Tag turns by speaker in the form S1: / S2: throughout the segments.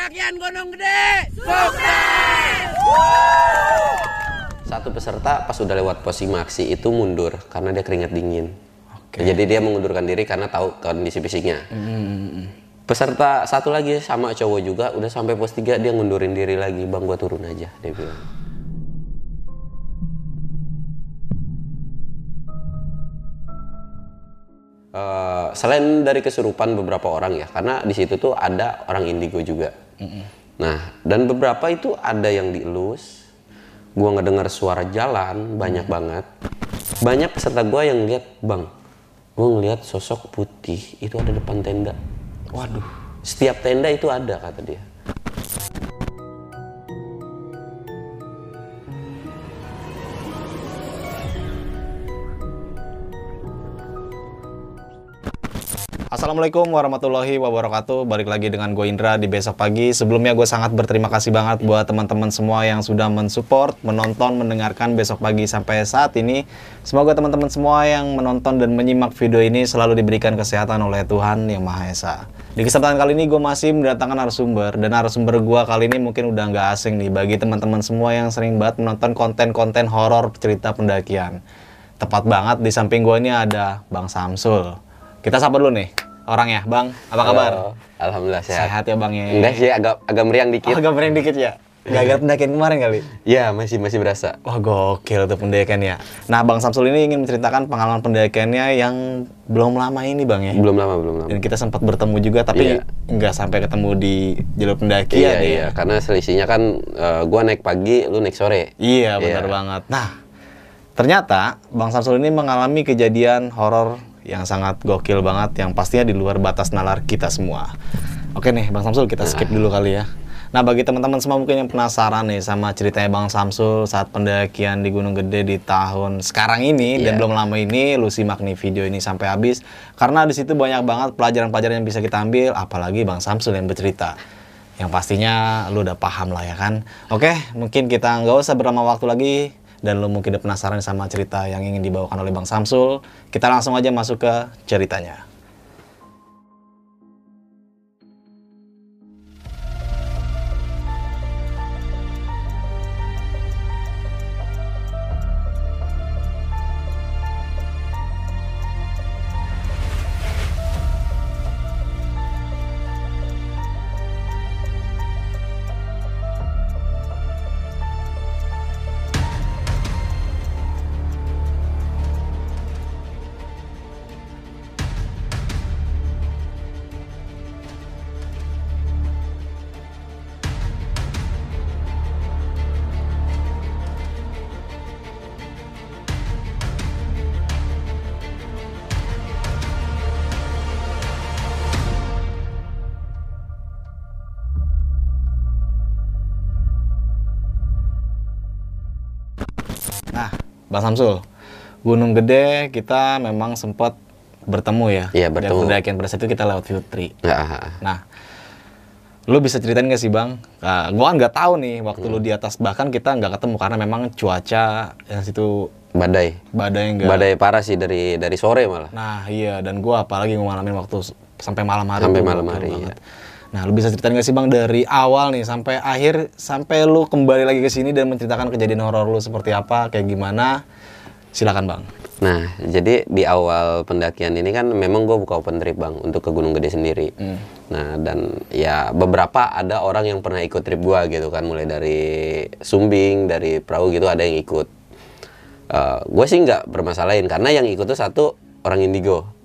S1: Pendakian Gunung Gede.
S2: Satu peserta pas udah lewat pos maksi itu mundur karena dia keringat dingin. Jadi dia mengundurkan diri karena tahu kondisi fisiknya. Peserta satu lagi sama cowok juga udah sampai pos 3 dia ngundurin diri lagi, "Bang, gua turun aja." Dia bilang. Eh, selain dari kesurupan beberapa orang ya, karena di situ tuh ada orang indigo juga. Nah, dan beberapa itu ada yang dielus. Gua ngedengar suara jalan banyak banget. Banyak peserta gua yang lihat, bang, gua ngelihat sosok putih itu ada depan tenda.
S3: Waduh.
S2: Setiap tenda itu ada kata dia.
S3: Assalamualaikum warahmatullahi wabarakatuh. Balik lagi dengan gue Indra di besok pagi. Sebelumnya gue sangat berterima kasih banget buat teman-teman semua yang sudah mensupport Menonton, mendengarkan besok pagi sampai saat ini. Semoga teman-teman semua yang menonton dan menyimak video ini Selalu diberikan kesehatan oleh Tuhan Yang Maha Esa. Di kesempatan kali ini gue masih mendatangkan narasumber Dan narasumber gue kali ini mungkin udah nggak asing nih Bagi teman-teman semua yang sering banget menonton konten-konten horor cerita pendakian. Tepat banget di samping gue ini ada Bang Samsul kita sapa dulu nih orangnya, Bang. Apa kabar?
S2: Halo. Alhamdulillah sehat.
S3: Sehat ya, Bang ya.
S2: Enggak sih, agak agak meriang dikit.
S3: Oh, agak meriang dikit ya. Gagal pendakian kemarin kali.
S2: Ya, masih masih berasa.
S3: Wah, gokil tuh pendakian ya. Nah, Bang Samsul ini ingin menceritakan pengalaman pendakiannya yang belum lama ini, Bang ya.
S2: Belum lama, belum lama.
S3: Dan kita sempat bertemu juga tapi
S2: Iya.
S3: nggak sampai ketemu di jalur pendakian
S2: Iya,
S3: ya.
S2: iya, karena selisihnya kan eh, gua naik pagi, lu naik sore.
S3: Iya, benar
S2: Iya.
S3: banget. Nah, ternyata Bang Samsul ini mengalami kejadian horor yang sangat gokil banget yang pastinya di luar batas nalar kita semua. Oke nih, Bang Samsul kita skip dulu kali ya. Nah, bagi teman-teman semua mungkin yang penasaran nih sama ceritanya Bang Samsul saat pendakian di Gunung Gede di tahun sekarang ini dan
S2: Iya.
S3: belum lama ini, lu simak nih video ini sampai habis karena di situ banyak banget pelajaran-pelajaran yang bisa kita ambil, apalagi Bang Samsul yang bercerita yang pastinya lu udah paham lah ya kan. Oke, mungkin kita nggak usah berlama waktu lagi dan lu mungkin penasaran sama cerita yang ingin dibawakan oleh Bang Samsul. Kita langsung aja masuk ke ceritanya. Bang Samsul, Gunung Gede kita memang sempat bertemu ya.
S2: Iya, bertemu.
S3: Dan pendakian pada saat itu kita lewat Filtri.
S2: Nah,
S3: Nah, lu bisa ceritain gak sih bang? Nah, gua kan nggak tahu nih waktu lu di atas bahkan kita nggak ketemu karena memang cuaca yang situ
S2: badai.
S3: badai nggak.
S2: Badai parah sih dari dari sore malah.
S3: Nah iya dan gua apalagi ngalamin waktu sampai malam hari.
S2: Sampai malam hari,
S3: banget. Nah lu bisa ceritain gak sih bang dari awal nih sampai akhir sampai lu kembali lagi ke sini dan menceritakan kejadian horor lu seperti apa kayak gimana? Silakan bang.
S2: Nah, jadi di awal pendakian ini kan memang gue buka open trip bang untuk ke Gunung Gede sendiri. Nah, dan ya beberapa ada orang yang pernah ikut trip gue gitu kan, mulai dari Sumbing, dari perahu gitu ada yang ikut. gue sih nggak bermasalahin karena yang ikut tuh satu orang indigo.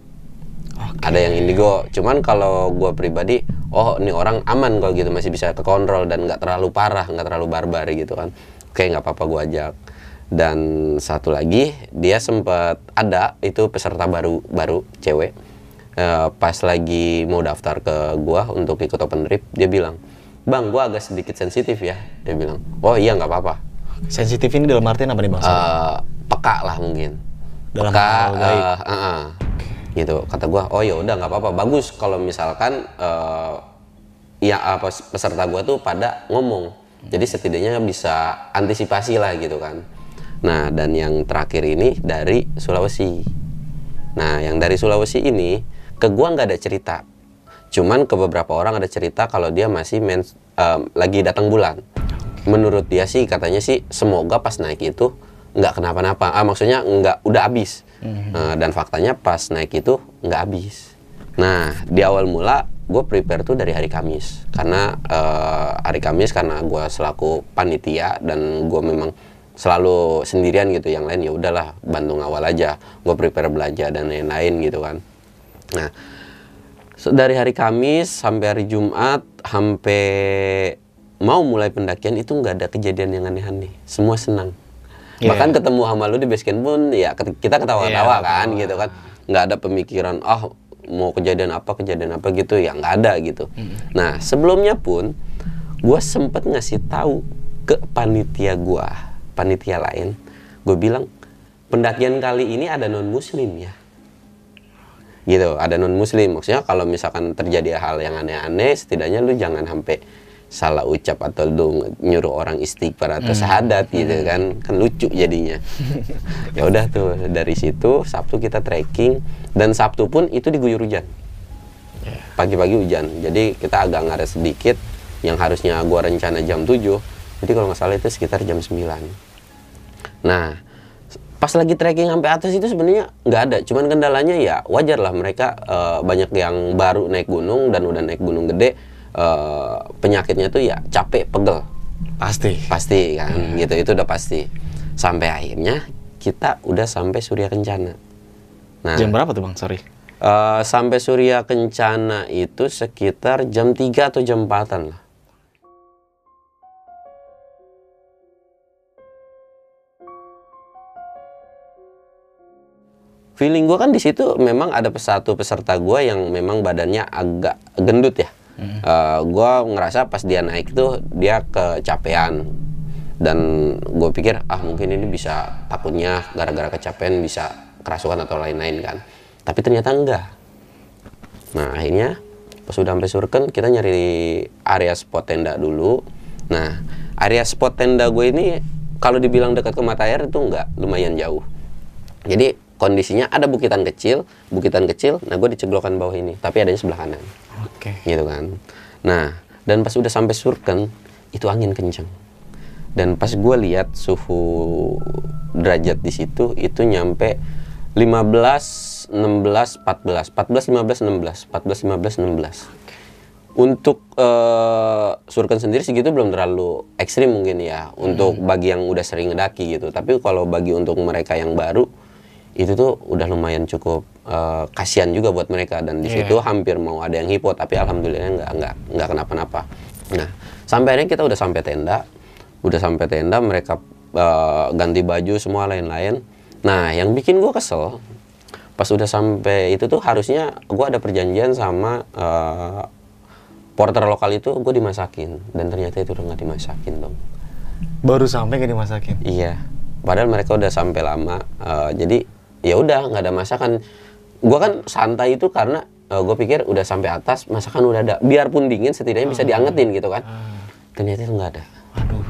S2: Ada yang indigo. Cuman kalau gue pribadi, oh ini orang aman kalau gitu masih bisa kekontrol dan nggak terlalu parah, nggak terlalu barbar gitu kan. Oke nggak apa-apa gue ajak. Dan satu lagi dia sempat ada itu peserta baru baru cewek. Eh, pas lagi mau daftar ke gua untuk ikut open trip dia bilang bang gua agak sedikit sensitif ya dia bilang oh iya nggak apa-apa
S3: Sensitif ini dalam artian apa nih bang?
S2: Eh, peka lah mungkin
S3: Dalam
S2: peka
S3: hal
S2: eh, eh, eh. Gitu. Kata gua oh ya udah nggak apa-apa. Bagus kalau misalkan eh, ya apa peserta gua tuh pada ngomong. Jadi setidaknya bisa antisipasi lah gitu kan. Nah dan yang terakhir ini dari Sulawesi. Nah yang dari Sulawesi ini ke gua nggak ada cerita. Cuman ke beberapa orang ada cerita kalau dia masih mens- eh, lagi datang bulan. Menurut dia sih katanya sih semoga pas naik itu nggak kenapa-napa. Ah maksudnya nggak udah habis Nah, dan faktanya pas naik itu nggak habis. Nah di awal mula gue prepare tuh dari hari Kamis. Karena eh, hari Kamis karena gue selaku panitia dan gue memang selalu sendirian gitu. Yang lain ya udahlah bantu ngawal aja. Gue prepare belajar dan lain-lain gitu kan. Nah So, dari hari Kamis sampai hari Jumat sampai mau mulai pendakian itu nggak ada kejadian yang aneh-aneh. Semua senang
S3: Iya.
S2: bahkan ketemu sama lu di base camp pun ya kita ketawa-tawa
S3: Iya,
S2: kan gitu kan. Nggak ada pemikiran ah mau kejadian apa kejadian apa gitu. Ya nggak ada gitu. Nah sebelumnya pun gue sempet ngasih tahu ke panitia gua panitia lain. Gue bilang pendakian kali ini ada non muslim ya. Gitu ada non muslim maksudnya kalau misalkan terjadi hal yang aneh-aneh setidaknya lu jangan sampai salah ucap atau lu nyuruh orang istighfar atau syahadat gitu kan kan lucu jadinya. Ya udah tuh dari situ Sabtu kita trekking dan Sabtu pun itu diguyur hujan. Pagi-pagi hujan jadi kita agak ngaret sedikit yang harusnya gua rencana jam 7 jadi kalau nggak salah itu sekitar jam 9 nah pas lagi trekking sampai atas itu sebenarnya nggak ada cuman kendalanya ya wajar lah mereka eh, banyak yang baru naik gunung dan udah naik gunung gede eh, penyakitnya tuh ya capek pegel
S3: Pasti.
S2: pasti kan gitu itu udah pasti sampai akhirnya kita udah sampai Surya Kencana nah
S3: Jam berapa tuh bang? Sorry.
S2: eh, sampai Surya Kencana itu sekitar jam 3 atau jam 4an lah feeling gue kan di situ memang ada satu peserta gue yang memang badannya agak gendut ya. Gue ngerasa pas dia naik tuh dia kecapean dan gue pikir ah mungkin ini bisa takutnya gara-gara kecapean bisa kerasukan atau lain-lain kan. Tapi ternyata enggak. Nah akhirnya pas sudah sampai Surken kita nyari area spot tenda dulu. Nah area spot tenda gue ini kalau dibilang dekat ke mata air itu enggak lumayan jauh. Jadi kondisinya ada bukitan kecil, bukitan kecil. Nah gue diceglokan bawah ini, tapi adanya sebelah kanan,
S3: Oke.
S2: gitu kan. Nah dan pas udah sampai Surken itu angin kenceng. Dan pas gue lihat suhu derajat di situ itu nyampe 15, 16, 14, 14, 15, 16, 14, 15, 16. Untuk eh, Surken sendiri segitu belum terlalu ekstrim mungkin ya untuk bagi yang udah sering ngedaki gitu. Tapi kalau bagi untuk mereka yang baru itu tuh udah lumayan cukup eh, kasihan juga buat mereka dan di
S3: Iya.
S2: situ hampir mau ada yang hipo tapi alhamdulillah nggak nggak nggak kenapa-napa. Nah sampai akhirnya kita udah sampai tenda, udah sampai tenda mereka eh, ganti baju semua lain-lain. Nah yang bikin gua kesel pas udah sampai itu tuh harusnya gua ada perjanjian sama eh, porter lokal itu gue dimasakin dan ternyata itu udah nggak dimasakin dong.
S3: Baru sampai gak dimasakin.
S2: Iya, padahal mereka udah sampai lama. eh, jadi ya udah nggak ada masakan. Gua kan santai itu karena gue pikir udah sampai atas masakan udah ada. Biarpun dingin setidaknya bisa diangetin gitu kan. Ternyata itu nggak ada.
S3: Aduh.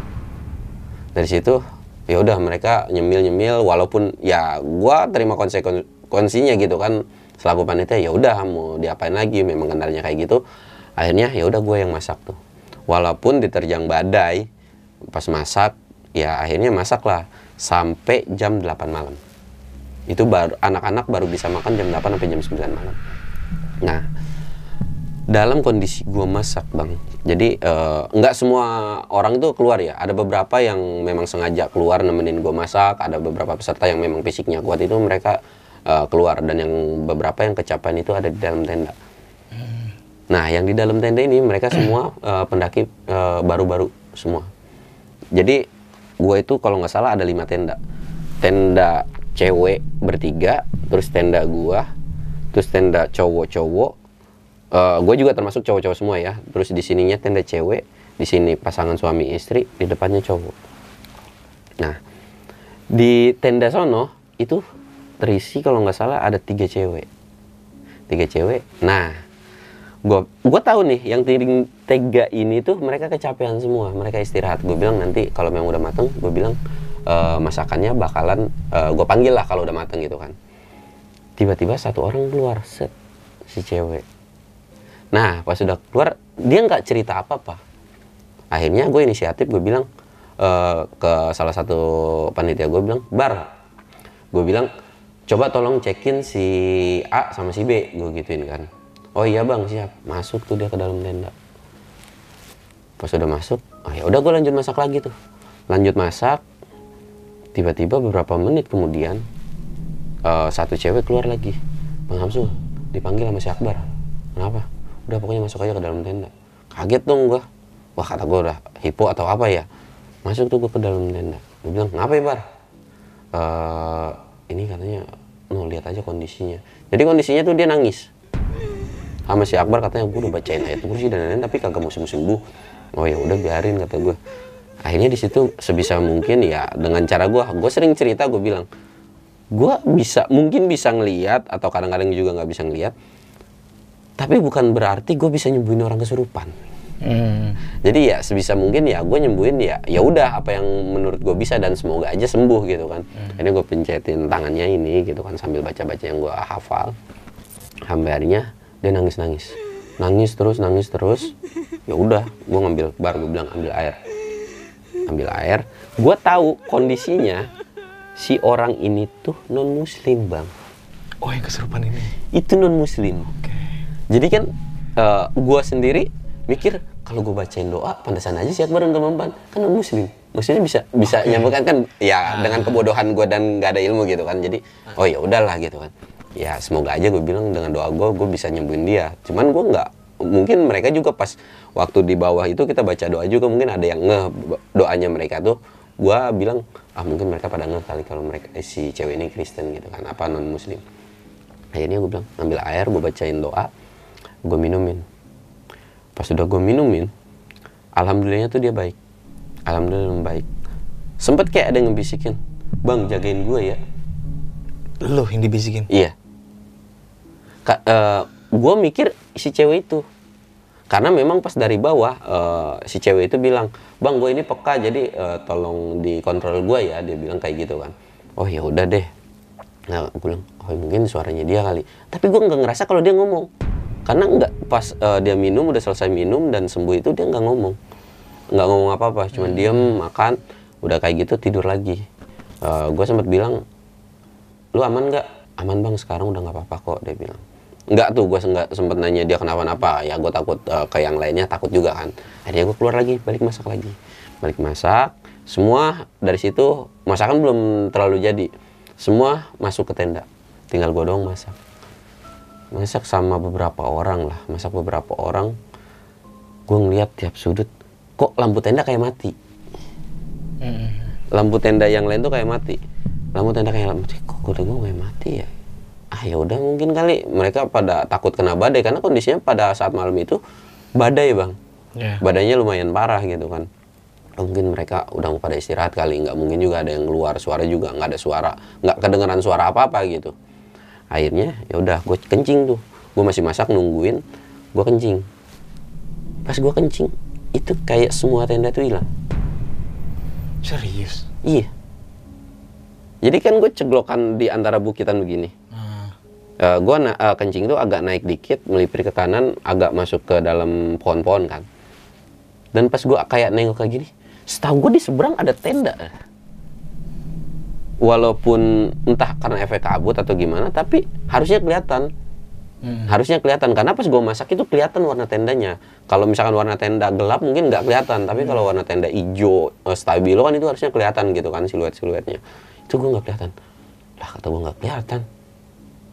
S2: Dari situ ya udah mereka nyemil nyemil walaupun ya gua terima konsekuensinya gitu kan selaku panitia ya udah mau diapain lagi memang kendalanya kayak gitu akhirnya ya udah gue yang masak tuh walaupun diterjang badai pas masak ya akhirnya masak lah sampai jam 8 malam itu baru anak-anak baru bisa makan jam 8 sampai jam 9 malam. Nah dalam kondisi gua masak bang jadi eh, nggak semua orang tuh keluar ya. Ada beberapa yang memang sengaja keluar nemenin gua masak ada beberapa peserta yang memang fisiknya kuat itu mereka eh, keluar. Dan yang beberapa yang kecapean itu ada di dalam tenda. Nah yang di dalam tenda ini mereka semua eh, pendaki baru-baru semua. Jadi gua itu kalau nggak salah ada lima tenda. Tenda cewek bertiga terus tenda gua terus tenda cowok-cowok. Gue juga termasuk cowok-cowok semua ya. Terus di sininya tenda cewek di sini pasangan suami istri di depannya cowok. Nah di tenda sono itu terisi kalau nggak salah ada tiga cewek. Tiga cewek. Nah gua gua tahu nih yang tiring tega ini tuh mereka kecapean semua. Mereka istirahat. Gue bilang nanti kalau memang udah mateng gue bilang "Eh, masakannya bakalan gue panggil lah kalau udah mateng gitu kan. Tiba-tiba satu orang keluar set si cewek. Nah pas sudah keluar dia nggak cerita apa-apa. Akhirnya gue inisiatif gue bilang eh, ke salah satu panitia gue bilang bar. Gue bilang coba tolong cekin si A sama si B gue gituin kan. Oh iya bang siap. Masuk tuh dia ke dalam tenda. Pas udah masuk oh ya udah gue lanjut masak lagi tuh. Lanjut masak tiba-tiba beberapa menit kemudian eh, satu cewek keluar lagi. Bang Hamsul dipanggil sama si Akbar. Kenapa? Udah pokoknya masuk aja ke dalam tenda. Kaget dong gua. Wah kata gua udah hipo atau apa ya? Masuk tuh gua ke dalam tenda. Gue bilang ngapain bar "Eh, ini katanya no lihat aja kondisinya. Jadi kondisinya tuh dia nangis. Sama si Akbar katanya gue udah bacain ayat kursi dan lain-lain tapi kagak sembuh sembuh oh ya udah biarin kata gue akhirnya di situ sebisa mungkin ya dengan cara gue gue sering cerita gue bilang gue bisa mungkin bisa ngeliat atau kadang-kadang juga nggak bisa ngeliat tapi bukan berarti gue bisa nyembuhin orang kesurupan.
S3: Hmm.
S2: jadi ya sebisa mungkin ya gue nyembuhin ya ya udah apa yang menurut gue bisa dan semoga aja sembuh gitu kan. Ini gue pencetin tangannya ini gitu kan sambil baca-baca yang gue hafal. Sampai akhirnya dia nangis nangis nangis terus nangis terus. Ya udah gue ngambil bar gue bilang ambil air ambil air. Gue tahu kondisinya. Si orang ini tuh non muslim bang.
S3: Oh, yang kesurupan ini.
S2: itu non muslim jadi kan eh, gua sendiri mikir kalau gue bacain doa pantesan aja si Akbar untuk memban kan non muslim maksudnya bisa bisa nyambungkan kan ya dengan kebodohan gue dan nggak ada ilmu gitu kan. Jadi oh ya udahlah gitu kan. Ya semoga aja gue bilang dengan doa gue gue bisa nyembuhin dia. Cuman gue nggak mungkin mereka juga pas waktu di bawah itu kita baca doa juga mungkin ada yang nge doanya mereka tuh. Gue bilang ah mungkin mereka pada nge kali kalau mereka eh, si cewek ini Kristen gitu kan apa non muslim akhirnya gue bilang ambil air gue bacain doa gue minumin. Pas sudah gue minumin alhamdulillahnya tuh dia baik. Alhamdulillah baik. Sempet kayak ada yang ngebisikin bang jagain gue ya.
S3: Lo yang dibisikin.
S2: iya. Ka, gue mikir si cewek itu. Karena memang pas dari bawah eh, si cewek itu bilang bang gue ini peka jadi eh, tolong dikontrol gue ya dia bilang kayak gitu kan. Oh ya udah deh. Nah gue bilang oh mungkin suaranya dia kali. Tapi gue nggak ngerasa kalau dia ngomong. Karena nggak pas eh, dia minum udah selesai minum dan sembuh itu dia nggak ngomong. Nggak ngomong apa apa cuma diem makan udah kayak gitu tidur lagi. Gue sempat bilang lu aman nggak? Aman bang sekarang udah nggak apa-apa kok dia bilang nggak tuh gue nggak sempet nanya dia kenapa-napa ya gue takut eh, ke yang lainnya takut juga kan. Akhirnya gue keluar lagi balik masak lagi. Balik masak semua dari situ masakan belum terlalu jadi. Semua masuk ke tenda. Tinggal gue doang masak. Masak sama beberapa orang lah masak beberapa orang. Gue ngeliat tiap sudut kok lampu tenda kayak mati? Lampu tenda yang lain tuh kayak mati. Lampu tenda kayak mati kok kuda gue kayak mati ya ah ya udah mungkin kali. Mereka pada takut kena badai karena kondisinya pada saat malam itu badai bang.
S3: Ya.
S2: badainya lumayan parah gitu kan. Mungkin mereka udah mau pada istirahat kali. Nggak mungkin juga ada yang keluar suara juga. Nggak ada suara nggak kedengeran suara apa apa gitu. Akhirnya ya udah gue kencing tuh. Gue masih masak nungguin gue kencing. Pas gue kencing itu kayak semua tenda tuh hilang.
S3: Serius.
S2: Iya. Jadi kan gue ceglokan di antara bukitan begini.
S3: Ah.
S2: Eh gue na- eh, kencing itu agak naik dikit, melipir ke kanan, agak masuk ke dalam pohon-pohon kan. Dan pas gue kayak nengok kayak gini, setahu gue di seberang ada tenda. Walaupun entah karena efek kabut atau gimana, tapi harusnya kelihatan.
S3: Hmm.
S2: Harusnya kelihatan karena pas gue masak itu kelihatan warna tendanya. Kalau misalkan warna tenda gelap mungkin nggak kelihatan, tapi kalau warna tenda hijau eh, stabilo kan itu harusnya kelihatan gitu kan siluet-siluetnya. Itu gue nggak kelihatan. Lah kata gue nggak kelihatan.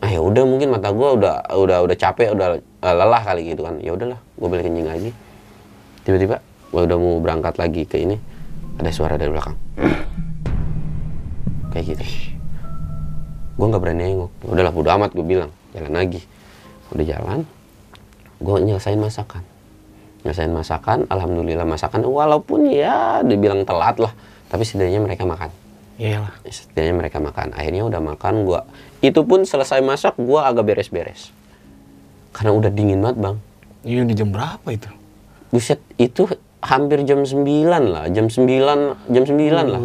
S2: Ah ya udah mungkin mata gue udah udah udah capek, udah eh, lelah kali gitu kan. Ya udahlah, gue balik kencing lagi. Tiba-tiba gue udah mau berangkat lagi ke ini, ada suara dari belakang. Kayak gitu. Gue nggak berani nengok. Udahlah, bodo amat gue bilang. Jalan lagi udah jalan gue nyelesain masakan Nyelesain masakan, alhamdulillah masakan walaupun ya dibilang telat lah, tapi setidaknya mereka makan.
S3: Iyalah.
S2: Setidaknya mereka makan. Akhirnya udah makan gua. Itu pun selesai masak gua agak beres-beres. Karena udah dingin banget, Bang.
S3: Iya di jam berapa itu?
S2: Buset, itu hampir jam 9 lah, jam 9, jam 9 lah.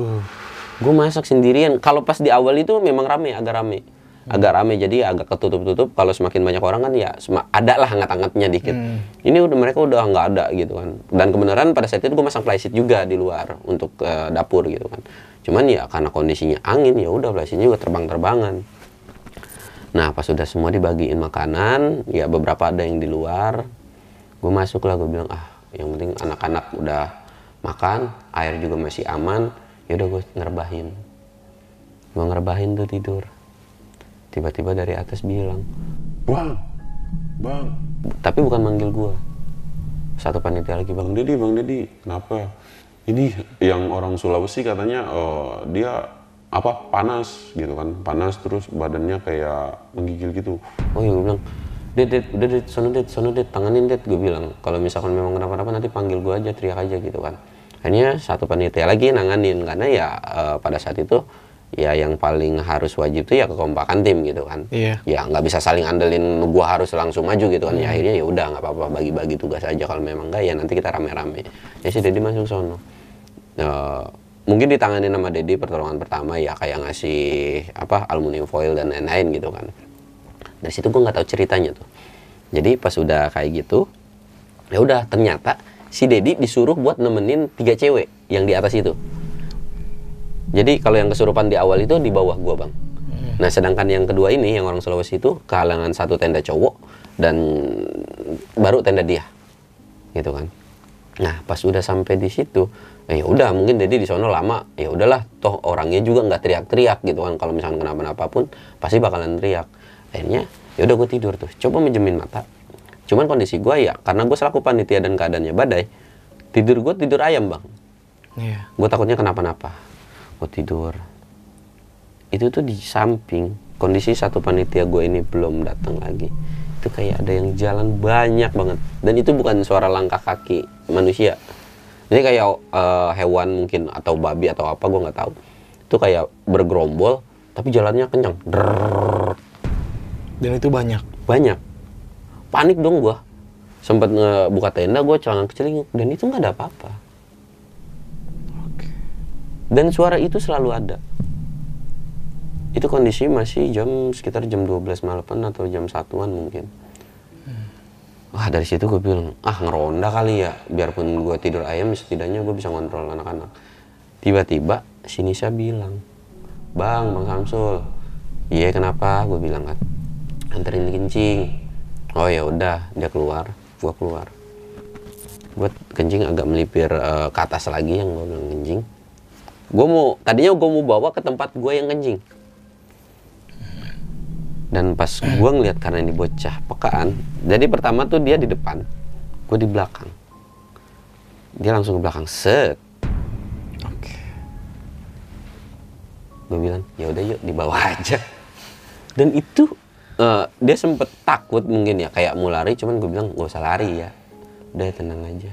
S2: Gue masak sendirian. Kalau pas di awal itu memang rame, agak rame. Agak rame, jadi agak ketutup-tutup. Kalau semakin banyak orang kan ya ada lah hangat-hangatnya dikit. Ini udah mereka udah nggak ada gitu kan. Dan kebenaran pada saat itu gue masang flysheet juga di luar untuk ke dapur gitu kan. Cuman ya karena kondisinya angin ya udah flysheetnya juga terbang-terbangan. Nah pas sudah semua dibagiin makanan, ya beberapa ada yang di luar. Gue masuk lah, gue bilang ah yang penting anak-anak udah makan, air juga masih aman. Ya udah gue ngerbahin. Gue ngerbahin tuh tidur. Tiba-tiba dari atas bilang,
S4: Bang, bang,
S2: tapi bukan manggil gue. Satu panitia lagi bang,
S4: bang Dedi, bang Dedi, kenapa? Ini yang orang Sulawesi katanya eh, dia apa panas gitu kan, panas terus badannya kayak menggigil gitu.
S2: Oh iya gue bilang, Dit, dit, udah dit, sono dit, sono dit, tanganin dit, gue bilang. Kalau misalkan memang kenapa-napa nanti panggil gue aja, teriak aja gitu kan. Akhirnya satu panitia lagi nanganin, karena ya eh, pada saat itu ya yang paling harus wajib tuh ya kekompakan tim gitu kan.
S3: Iya.
S2: Ya nggak bisa saling andelin gue harus langsung maju gitu kan. Ya akhirnya ya udah nggak apa-apa bagi-bagi tugas aja kalau memang enggak ya nanti kita rame-rame. Ya si Dedi masuk sono. Eh, mungkin ditangani sama Dedi pertolongan pertama ya kayak ngasih apa aluminium foil dan lain-lain gitu kan. Dari situ gue nggak tahu ceritanya tuh. Jadi pas udah kayak gitu ya udah ternyata si Dedi disuruh buat nemenin tiga cewek yang di atas itu. Jadi kalau yang kesurupan di awal itu di bawah gua bang. Nah sedangkan yang kedua ini yang orang Sulawesi itu kehalangan satu tenda cowok dan baru tenda dia gitu kan. Nah pas udah sampai di situ ya udah mungkin Dedi di sono lama. Ya udahlah toh orangnya juga nggak teriak-teriak gitu kan. Kalau misalnya kenapa-napa pun pasti bakalan teriak. Akhirnya ya udah gue tidur tuh. Coba menjemin mata. Cuman kondisi gue ya karena gue selaku panitia dan keadaannya badai tidur gue tidur ayam bang.
S3: Iya.
S2: gue takutnya kenapa-napa. Gue tidur. Itu tuh di samping kondisi satu panitia gue ini belum datang lagi. Itu kayak ada yang jalan banyak banget. Dan itu bukan suara langkah kaki manusia jadi kayak eh, hewan mungkin atau babi atau apa gue nggak tahu. Itu kayak bergerombol tapi jalannya kencang Drrrr.
S3: Dan itu banyak.
S2: banyak. Panik dong gua. Sempat ngebuka tenda gue celana kecil dan itu nggak ada apa-apa. Dan suara itu selalu ada. Itu kondisi masih jam sekitar jam 12 malaman atau jam satuan mungkin wah dari situ gue bilang ah ngeronda kali ya. Biarpun gue tidur ayam setidaknya gue bisa ngontrol anak-anak. Tiba-tiba si Nisa bilang bang bang Samsul. Iya kenapa? Gue bilang kan anterin kencing. Oh ya udah. Dia keluar gua keluar. Buat kencing agak melipir eh, ke atas lagi yang gua bilang kencing. Gua mau tadinya gua mau bawa ke tempat gua yang kencing dan pas gua ngeliat karena ini bocah pekaan jadi pertama tuh dia di depan gua di belakang. Dia langsung ke belakang set.
S3: Oke.
S2: gue bilang ya udah yuk dibawa aja. Dan itu? Eh, dia sempet takut mungkin ya kayak mau lari cuman gue bilang gak usah lari ya. Udah tenang aja.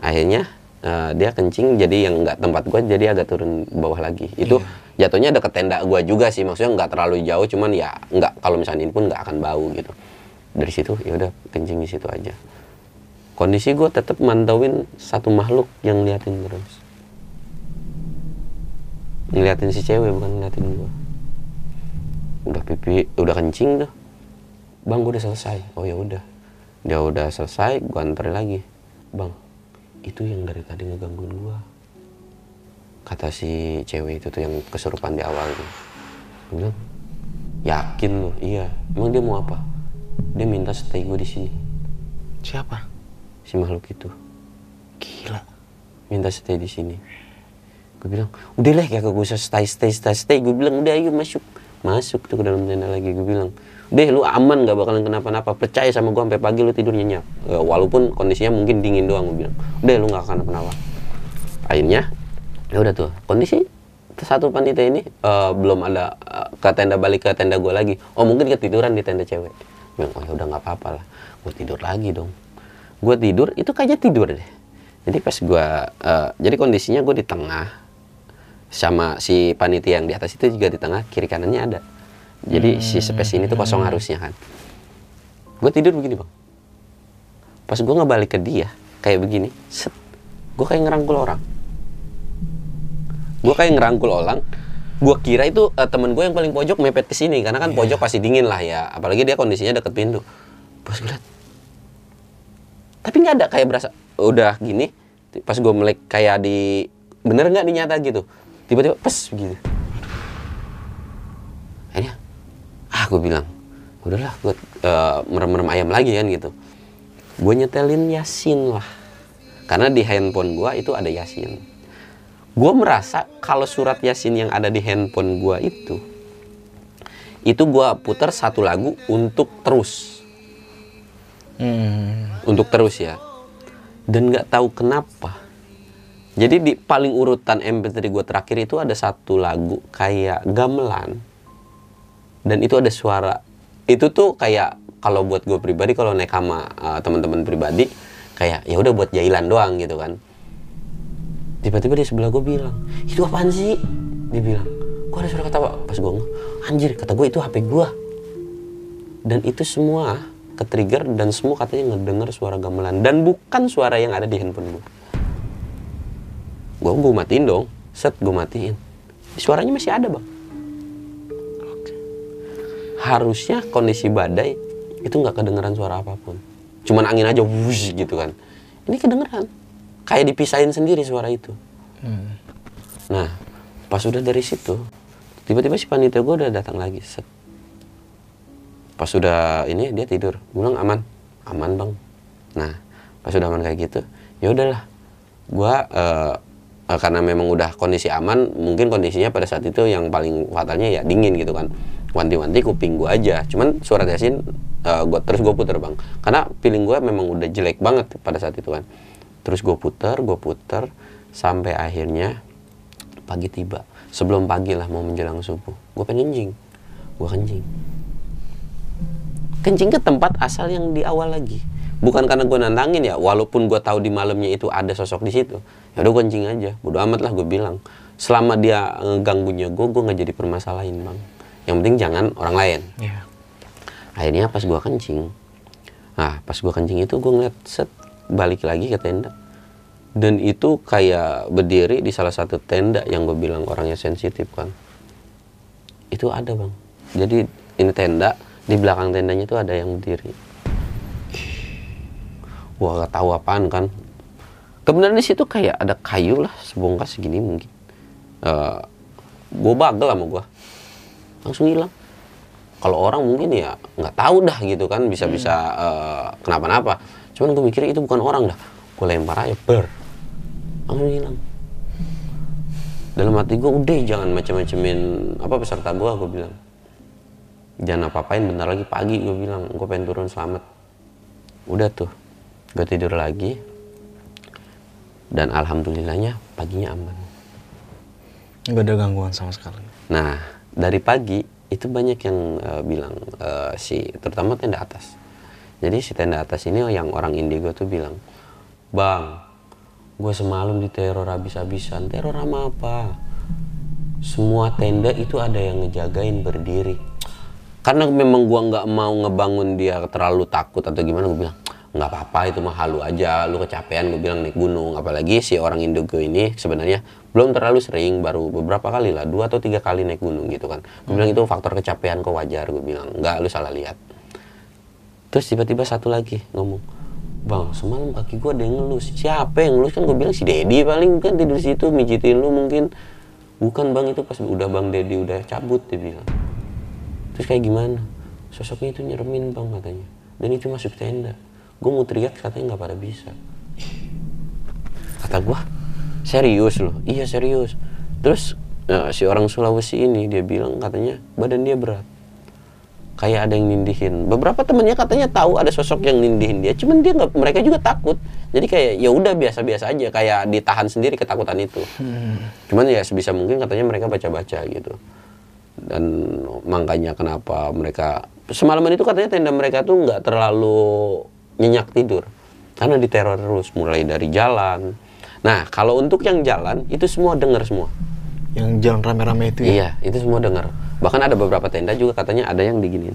S2: Akhirnya eh, dia kencing jadi yang nggak tempat gue jadi agak turun bawah lagi. Itu jatuhnya deket tenda gue juga sih maksudnya nggak terlalu jauh cuman ya nggak kalau misalnya ini pun nggak akan bau gitu. Dari situ ya udah kencing di situ aja. Kondisi gue tetap mantauin satu makhluk yang liatin terus. Ngeliatin si cewek bukan ngeliatin gua. Udah pipi udah kencing tuh bang gua udah selesai. Oh ya udah. Dia udah selesai gua anterin lagi. Bang itu yang dari tadi ngegangguin gua. Kata si cewek itu tuh yang kesurupan di awal tuh. Bilang yakin lu? Iya. Emang dia mau apa? Dia minta stay gua di sini.
S3: Siapa?
S2: si makhluk itu.
S3: Gila.
S2: minta stay di sini. Gue bilang udah lah ya gue usah stay stay stay stay. Gue bilang udah ayo masuk. Masuk tuh ke dalam tenda lagi. Gue bilang deh lu aman gak bakalan kenapa-napa? Percaya sama gue sampai pagi lu tidur nyenyak. Ya, walaupun kondisinya mungkin dingin doang gue bilang. Udah lu gak akan kenapa-napa. Akhirnya ya udah tuh kondisi satu panitia ini eh, belum ada eh, ke tenda balik ke tenda gue lagi. Oh mungkin ketiduran di tenda cewek. Bilang oh ya udah nggak apa-apa lah. Gue tidur lagi dong. Gue tidur itu kayaknya tidur deh. Jadi pas gue eh, jadi kondisinya gue di tengah sama si panitia yang di atas itu juga di tengah kiri kanannya ada jadi si space ini tuh kosong harusnya kan. Gue tidur begini bang. Pas gue ngebalik ke dia kayak begini set gue kayak ngerangkul orang. Gue kayak ngerangkul orang gue kira itu eh, temen gue yang paling pojok mepet ke sini karena kan pojok pasti dingin lah ya apalagi dia kondisinya deket pintu. Pas gue liat tapi nggak ada kayak berasa udah gini pas gue melek kayak di bener nggak dinyata gitu tiba-tiba pes gitu akhirnya ah gue bilang udahlah gue eh, merem-merem ayam lagi kan gitu. Gue nyetelin yasin lah. Karena di handphone gue itu ada yasin. Gue merasa kalau surat yasin yang ada di handphone gue itu itu gue putar satu lagu untuk terus.
S3: Hmm.
S2: untuk terus ya. Dan nggak tahu kenapa. Jadi di paling urutan MP3 gue terakhir itu ada satu lagu kayak gamelan dan itu ada suara. Itu tuh kayak kalau buat gue pribadi kalau naik sama uh, teman-teman pribadi kayak ya udah buat jailan doang gitu kan. Tiba-tiba di sebelah gue bilang itu apaan sih? Dia bilang kok ada suara ketawa. Pas gue anjir kata gue itu HP gue dan itu semua ke trigger dan semua katanya ngedenger suara gamelan dan bukan suara yang ada di handphone gue gue gue matiin dong. Set gue matiin. Suaranya masih ada bang harusnya kondisi badai itu nggak kedengeran suara apa pun cuman angin aja wush gitu kan ini kedengeran kayak dipisahin sendiri suara itu
S3: Hmm.
S2: Nah, pas udah dari situ, tiba-tiba si panitia gue udah datang lagi. Set. Pas udah ini dia tidur, gue bilang aman, aman bang. Nah, pas udah aman kayak gitu, ya udahlah. Gue eh, eh, karena memang udah kondisi aman, mungkin kondisinya pada saat itu yang paling fatalnya ya dingin gitu kan. Wanti-wanti kuping gue aja. Cuman surat yasin eh, gua terus gue puter bang, karena feeling gue memang udah jelek banget pada saat itu kan. Terus gue puter, gue puter sampai akhirnya pagi tiba. Sebelum pagi lah mau menjelang subuh, gue pengen kencing, gue kencing. Kencing ke tempat asal yang di awal lagi. Bukan karena gue nantangin ya, walaupun gue tahu di malamnya itu ada sosok di situ. Ya udah kencing aja, bodo amat lah gue bilang. Selama dia ngeganggunya gue, gue nggak jadi permasalahin bang. Yang penting jangan orang lain.
S3: Iya.
S2: akhirnya pas gua kencing nah pas gua kencing itu gua ngeliat set balik lagi ke tenda. Dan itu kayak berdiri di salah satu tenda yang gue bilang orangnya sensitif kan. Itu ada bang. Jadi ini tenda di belakang tendanya itu ada yang berdiri. Gua gak tahu apaan kan. Kebenaran di situ kayak ada kayu lah sebongkah segini mungkin. Eh gue bagel sama gua langsung hilang. Kalau orang mungkin ya nggak tahu dah gitu kan bisa bisa eh, kenapa-napa. Cuman gue mikir itu bukan orang dah. Gue lempar aja ber. Langsung hilang. Dalam hati gue udah jangan macam-macamin apa peserta gue gue bilang. Jangan apa-apain bentar lagi pagi gue bilang. Gue pengen turun selamat. Udah tuh gue tidur lagi. Dan alhamdulillahnya paginya aman.
S3: Nggak ada gangguan sama sekali.
S2: Nah, dari pagi itu banyak yang eh, bilang eh, si terutama tenda atas. Jadi si tenda atas ini yang orang indigo tuh bilang, "Bang, gue semalam diteror habis-habisan. Teror sama apa? Semua tenda itu ada yang ngejagain berdiri. Karena memang gua nggak mau ngebangun dia terlalu takut atau gimana, gue bilang, nggak apa-apa itu mah halu aja, lu kecapean gue bilang naik gunung. Apalagi si orang indigo ini sebenarnya belum terlalu sering, baru beberapa kali lah, dua atau tiga kali naik gunung gitu kan. Gue bilang itu faktor kecapean kok wajar, gue bilang, nggak lu salah lihat. Terus tiba-tiba satu lagi ngomong, Bang, semalam kaki gua ada yang ngelus. Siapa yang ngelus? Kan gue bilang si Dedi paling kan tidur di situ mijitin lu mungkin. Bukan bang itu pas udah bang Dedi udah cabut dia bilang. Terus kayak gimana? Sosoknya itu nyeremin bang katanya. Dan itu masuk tenda. Gue mau teriak katanya nggak pada bisa. Kata gua, serius loh? Iya serius. Terus eh, si orang Sulawesi ini dia bilang katanya badan dia berat kayak ada yang nindihin. Beberapa temennya katanya tahu ada sosok yang nindihin dia, cuman dia nggak, mereka juga takut. Jadi kayak ya udah biasa-biasa aja, kayak ditahan sendiri ketakutan itu. Cuman ya sebisa mungkin katanya mereka baca-baca gitu. Dan makanya kenapa mereka semalaman itu katanya tenda mereka tuh nggak terlalu nyenyak tidur. karena diteror terus mulai dari jalan nah kalau untuk yang jalan itu semua dengar semua
S3: Yang jalan rame-rame itu ya.
S2: Iya, itu semua dengar. Bahkan ada beberapa tenda juga katanya ada yang diginiin.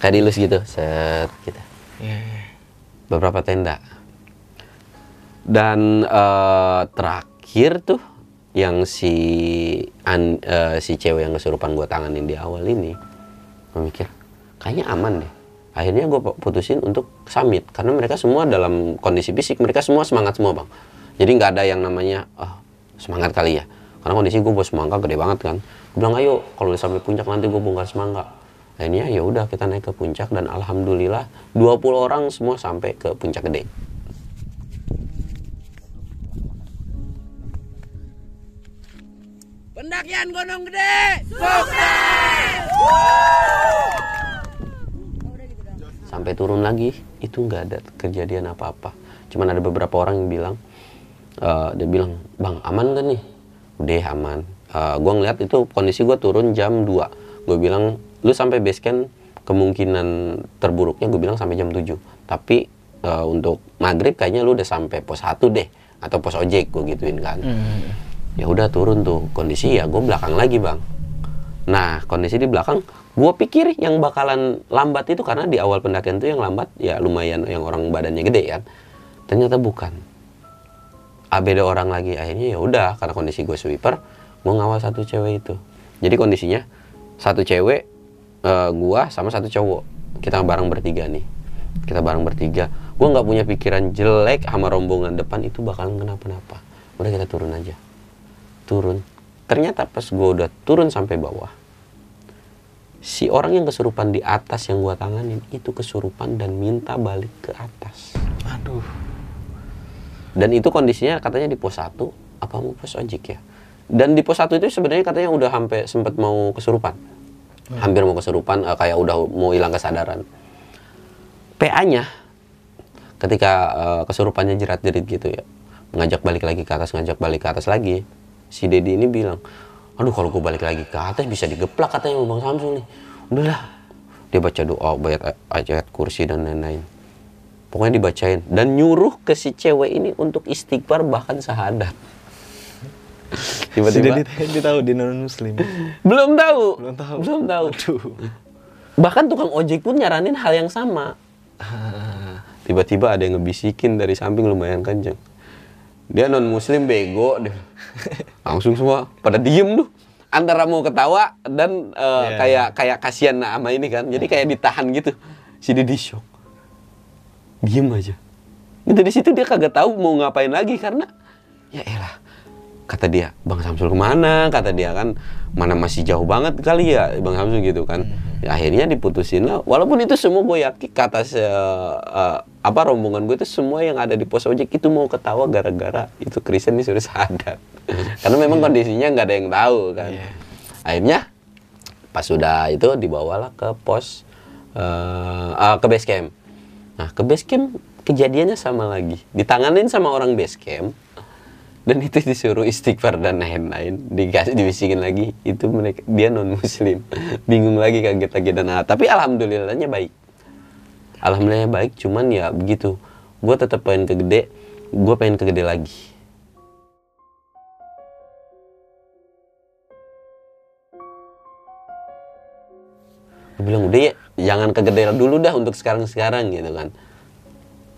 S2: Kayak dilus gitu, set gitu.
S3: Iya, iya.
S2: Beberapa tenda. Dan eh, terakhir tuh yang si an, eh, si cewek yang kesurupan gua tanganin di awal ini, gua mikir kayaknya aman deh. Akhirnya gue putusin untuk summit karena mereka semua dalam kondisi fisik mereka semua semangat semua bang. Jadi nggak ada yang namanya ah semangat kali ya. Karena kondisi gue bos semangka gede banget kan. Gue bilang ayo kalau udah sampai puncak nanti gue bongkar semangka. Akhirnya ya udah kita naik ke puncak dan alhamdulillah 20 orang semua sampai ke puncak gede.
S1: Pendakian Gunung Gede. Sukses.
S2: Sampai turun lagi itu nggak ada kejadian apa-apa. Cuman ada beberapa orang yang bilang eh, dia bilang bang aman gak nih? Udah aman. Eh, gua ngeliat itu kondisi gua turun jam 2 gue bilang lu sampai base camp kemungkinan terburuknya gue bilang sampai jam 7 tapi eh, untuk maghrib kayaknya lu udah sampai pos 1 deh atau pos ojek gue gituin kan. Ya udah turun tuh. Kondisi ya gue belakang lagi bang. Nah, kondisi di belakang, gue pikir yang bakalan lambat itu karena di awal pendakian itu yang lambat ya lumayan yang orang badannya gede kan. Ternyata bukan. Ah, beda orang lagi. Akhirnya ya udah karena kondisi gue sweeper, gue ngawal satu cewek itu. Jadi kondisinya satu cewek, eh, gua sama satu cowok. Kita bareng bertiga nih. Kita bareng bertiga. Gue nggak punya pikiran jelek sama rombongan depan itu bakalan kenapa-napa. Udah kita turun aja. Turun ternyata pas gue udah turun sampai bawah si orang yang kesurupan di atas yang gua tanganin itu kesurupan dan minta balik ke atas.
S3: Aduh.
S2: dan itu kondisinya katanya di pos 1 apa mau pos ojek ya? Dan di pos 1 itu sebenarnya katanya udah sampai sempat mau kesurupan. Hampir mau kesurupan eh, kayak udah mau hilang kesadaran. PA-nya ketika eh, kesurupannya jerat-jerit gitu ya ngajak balik lagi ke atas ngajak balik ke atas lagi si Dedi ini bilang aduh kalau gue balik lagi ke atas bisa digeplak katanya sama Bang Samsul nih. Udahlah dia baca doa bayat ayat kursi dan lain-lain. Pokoknya dibacain. Dan nyuruh ke si cewek ini untuk istighfar bahkan syahadat.
S3: Sudah
S2: tiba-tiba
S3: dia tahu di non muslim.
S2: belum tahu.
S3: Belum tahu.
S2: belum tahu.
S3: Aduh.
S2: bahkan tukang ojek pun nyaranin hal yang sama. Tiba-tiba ada yang ngebisikin dari samping lumayan kenceng dia non muslim bego deh langsung semua pada diem tuh. Antara mau ketawa dan eh,
S3: Iya.
S2: kayak kayak kasihan sama ini kan. Jadi kayak ditahan gitu. Si Didi shock. Diem aja. Itu di situ dia kagak tahu mau ngapain lagi karena ya elah kata dia bang Samsul ke mana? Kata dia kan mana masih jauh banget kali ya bang Samsul gitu kan. Ya, akhirnya diputusin lah. Walaupun itu semua gue yakin kata se- eh, apa rombongan gue itu semua yang ada di pos ojek itu mau ketawa gara-gara itu Kristen disuruh sadar. Karena memang kondisinya nggak ada yang tahu kan. Akhirnya pas sudah itu dibawalah ke pos eh, ah, ke base camp. Nah ke base camp kejadiannya sama lagi. Ditanganin sama orang base camp dan itu disuruh istighfar dan lain-lain. Dikasih dibisikin lagi. Itu mereka dia non muslim bingung lagi kaget lagi dan ah, tapi alhamdulillahnya baik. Alhamdulillahnya baik cuman ya begitu. Gue tetap pengen ke gede gue pengen ke gede lagi. Gue bilang udah ya jangan ke gede dulu dah untuk sekarang-sekarang gitu kan.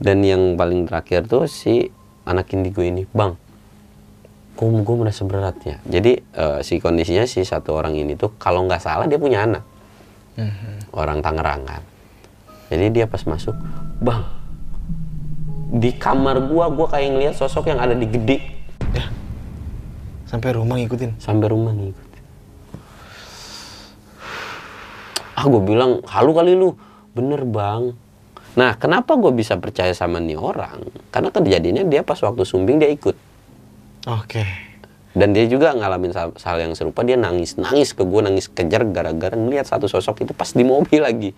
S2: Dan yang paling terakhir tuh si anak indigo ini bang kok gue merasa berat ya. Jadi eh, si kondisinya si satu orang ini tuh kalau nggak salah dia punya anak. Orang Tangerang kan jadi dia pas masuk bang di kamar gua gua kayak ngeliat sosok yang ada di gede.
S3: Sampai rumah ngikutin.
S2: sampai rumah ngikut ah gue bilang halu kali lu. Bener bang. Nah kenapa gue bisa percaya sama nih orang? Karena kejadiannya dia pas waktu sumbing dia ikut
S3: Oke.
S2: dan dia juga ngalamin hal, yang serupa dia nangis nangis ke gue nangis kejar gara-gara ngeliat satu sosok itu pas di mobil lagi.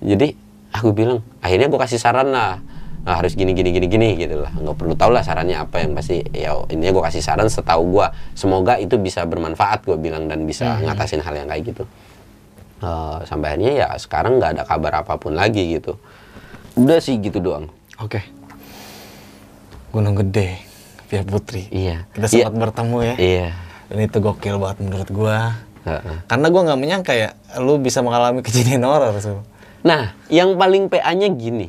S2: Jadi aku bilang akhirnya gue kasih saran lah. Nah, harus gini gini gini gini gitu lah. Nggak perlu tahu lah sarannya apa yang pasti ya ini gue kasih saran setahu gue semoga itu bisa bermanfaat gue bilang dan bisa ngatasin hal yang kayak gitu. Eh, sampai akhirnya ya sekarang nggak ada kabar apa pun lagi gitu. Udah sih gitu doang.
S3: Oke. Gunung Gede, Via Putri.
S2: Iya.
S3: Kita
S2: Iya.
S3: sempat bertemu ya.
S2: Iya.
S3: Dan itu gokil banget menurut gua.
S2: Heeh.
S3: Karena gua nggak menyangka ya, lu bisa mengalami kejadian horor Sul.
S2: Nah, yang paling PA-nya gini.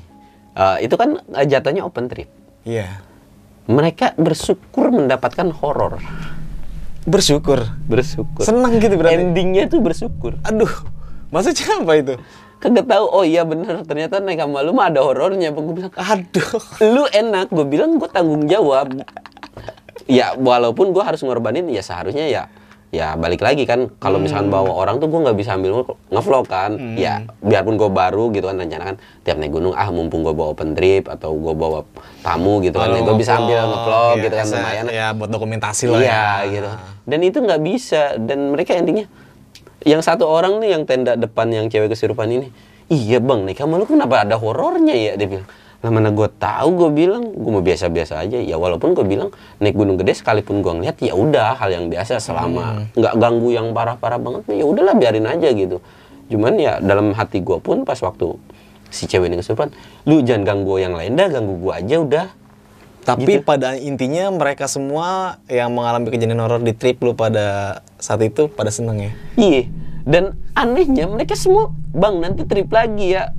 S2: Eh, itu kan eh, jatuhnya open trip.
S3: Iya.
S2: Mereka bersyukur mendapatkan horor.
S3: Bersyukur.
S2: Bersyukur.
S3: Senang gitu berarti.
S2: Endingnya tuh bersyukur.
S3: Aduh, maksudnya apa itu?
S2: Kagak tahu. Oh iya bener. Ternyata naik sama lu mah ada horornya. Gue bilang,
S3: Aduh.
S2: lu enak. Gue bilang gue tanggung jawab. ya walaupun gue harus ngorbanin ya seharusnya ya ya balik lagi kan kalau misalkan bawa orang tuh gue nggak bisa ambil nge- ngevlog kan ya biarpun gue baru gitu kan rencana kan tiap naik gunung ah mumpung gue bawa open trip atau gue bawa tamu gitu kan
S3: Kalau
S2: gue bisa ambil
S3: ngevlog, iya,
S2: gitu kan
S3: bisa-
S2: lumayan
S3: Ya buat dokumentasi lah
S2: Iya
S3: ya.
S2: gitu. Dan itu nggak bisa. Dan mereka endingnya, yang satu orang nih yang tenda depan yang cewek kesurupan ini, iya bang, nih kamu lu kenapa ada horornya ya? Dia bilang, lah mana gue tahu gue bilang, gue mau biasa-biasa aja. Ya walaupun gue bilang naik gunung gede sekalipun gue ngeliat ya udah hal yang biasa selama nggak ganggu yang parah-parah banget, ya udahlah biarin aja gitu. Cuman ya dalam hati gue pun pas waktu si cewek ini kesurupan, lu jangan ganggu yang lain dah, ganggu gue aja udah.
S3: Tapi
S2: Gitu.
S3: pada intinya mereka semua yang mengalami kejadian horor di trip lu pada saat itu pada seneng ya.
S2: Iya. Dan anehnya mereka semua, bang nanti trip lagi ya.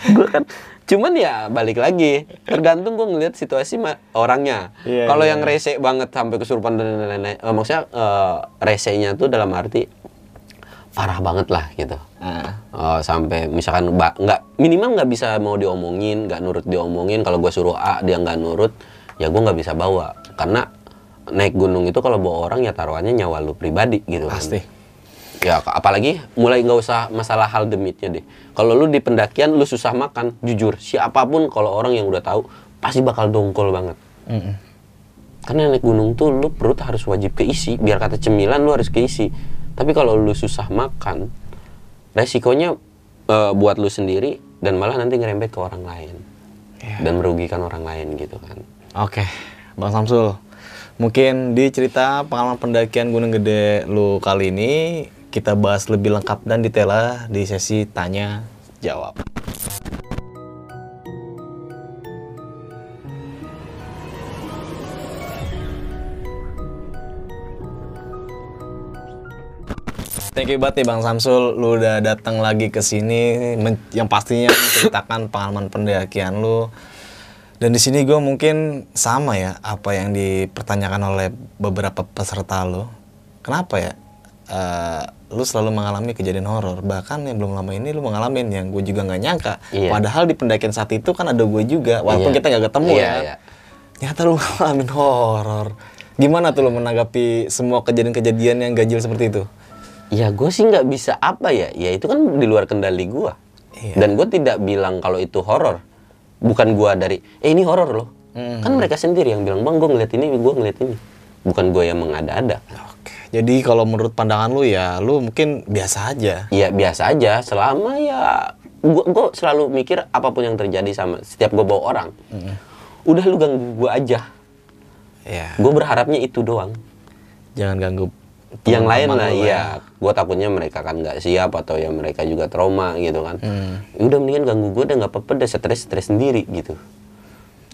S2: gue kan, cuman ya balik lagi. Tergantung gue ngeliat situasi orangnya.
S3: Iya,
S2: Kalau
S3: iya.
S2: yang rese banget sampai kesurupan dan lain-lain, eh, maksudnya eh, resenya tuh dalam arti parah banget lah gitu.
S3: Nah,
S2: Eh, sampai misalkan nggak minimal nggak bisa mau diomongin, nggak nurut diomongin. Kalau gue suruh A dia nggak nurut, ya gue nggak bisa bawa karena naik gunung itu kalau bawa orang ya taruhannya nyawa lu pribadi gitu kan.
S3: pasti.
S2: Ya apalagi mulai nggak usah masalah hal demitnya deh. Kalau lu di pendakian lu susah makan, jujur siapa pun kalau orang yang udah tahu pasti bakal dongkol banget.
S3: Mm-mm.
S2: Karena naik gunung tuh lu perut harus wajib keisi, biar kata cemilan lu harus keisi. Tapi kalau lu susah makan, resikonya eh, buat lu sendiri dan malah nanti ngerembet ke orang lain.
S3: Iya.
S2: Dan merugikan orang lain gitu kan.
S3: Oke, Bang Samsul. Mungkin di cerita pengalaman pendakian Gunung Gede lu kali ini kita bahas lebih lengkap dan detail di sesi tanya jawab. Thank you banget nih Bang Samsul, lu udah datang lagi ke sini, yang pastinya menceritakan pengalaman pendakian lu. Dan di sini gue mungkin sama ya apa yang dipertanyakan oleh beberapa peserta lu. Kenapa ya? eh, lu selalu mengalami kejadian horor. Bahkan yang belum lama ini lu mengalami yang gue juga nggak nyangka.
S2: Iya.
S3: Padahal di pendakian saat itu kan ada gue juga, walaupun
S2: Iya.
S3: kita nggak ketemu
S2: Iya,
S3: ya.
S2: iya.
S3: Ternyata lu ngalamin horor. Gimana tuh lu menanggapi semua kejadian-kejadian yang ganjil seperti itu?
S2: Ya gue sih nggak bisa apa ya, ya itu kan di luar kendali gue.
S3: Iya.
S2: Dan gue tidak bilang kalau itu horor. Bukan gue dari, eh ini horor loh.
S3: Hmm.
S2: Kan mereka sendiri yang bilang, bang gue ngeliat ini, gue ngeliat ini. Bukan gue yang mengada-ada.
S3: Oke. Jadi kalau menurut pandangan lu ya lu mungkin biasa aja.
S2: Ya biasa aja, selama ya gue gue selalu mikir apa pun yang terjadi sama setiap gue bawa orang. Udah lu ganggu gue aja.
S3: Ya.
S2: Gue berharapnya itu doang.
S3: Jangan ganggu
S2: yang lain lah iya. Gue takutnya mereka kan nggak siap atau ya mereka juga trauma gitu kan.
S3: Hmm.
S2: Ya udah mendingan ganggu gue udah nggak apa-apa udah stres stres sendiri gitu.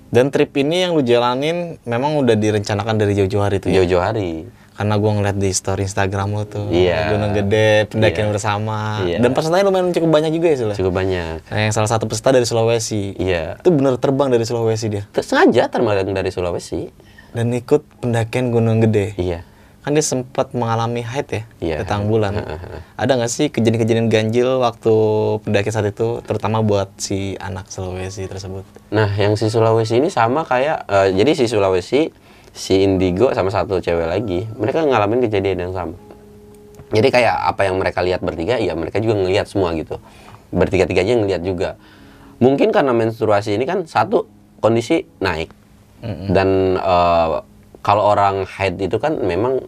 S3: Dan trip ini yang lu jalanin memang udah direncanakan dari jauh-jauh hari tuh ya?
S2: jauh-jauh hari.
S3: Karena gua ngeliat di story Instagram lu tuh.
S2: Iya.
S3: Gunung Gede, pendakian
S2: Iya.
S3: bersama.
S2: Iya.
S3: Dan pesertanya lumayan cukup banyak juga ya Sul?
S2: cukup banyak.
S3: Nah, yang salah satu peserta dari Sulawesi.
S2: Iya.
S3: Itu bener terbang dari Sulawesi dia?
S2: Terus sengaja terbang dari Sulawesi.
S3: Dan ikut pendakian Gunung Gede?
S2: Iya
S3: Kan dia sempat mengalami haid ya
S2: Iya.
S3: Di tanggal bulan Ada nggak sih kejadian-kejadian ganjil waktu pendakian saat itu Terutama buat si anak Sulawesi tersebut?
S2: Nah yang si Sulawesi ini sama kayak eh, jadi si Sulawesi si Indigo sama satu cewek lagi mereka ngalamin kejadian yang sama. Jadi kayak apa yang mereka lihat bertiga ya mereka juga ngelihat semua gitu. Bertiga tiganya ngelihat juga. Mungkin karena menstruasi ini kan satu kondisi naik. Dan eh, kalau orang haid itu kan memang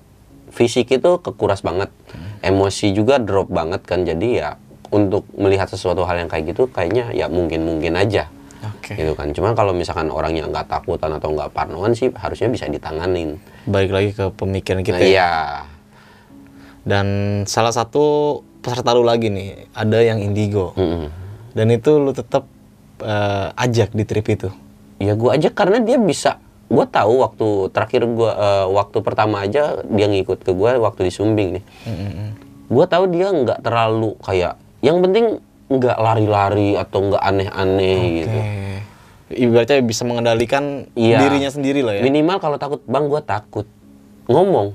S2: fisik itu kekuras banget emosi juga drop banget kan jadi ya untuk melihat sesuatu hal yang kayak gitu kayaknya ya mungkin mungkin aja
S3: Oke
S2: gitu kan cuman kalau misalkan orangnya nggak takutan atau nggak parnoan sih harusnya bisa ditanganin
S3: Balik lagi ke pemikiran kita
S2: nah,
S3: ya
S2: iya
S3: Dan salah satu peserta lu lagi nih, ada yang indigo.
S2: Mm-mm.
S3: Dan itu lu tetap eh, ajak di trip itu.
S2: Ya gue aja karena dia bisa. Gue tahu waktu terakhir gue waktu pertama aja dia ngikut ke gue waktu di Sumbing nih. Gue tahu dia nggak terlalu kayak. Yang penting nggak lari-lari atau nggak aneh-aneh gitu.
S3: Oke. Ibaratnya bisa mengendalikan
S2: Iya.
S3: dirinya sendiri lah ya.
S2: Minimal kalau takut, bang gue takut ngomong.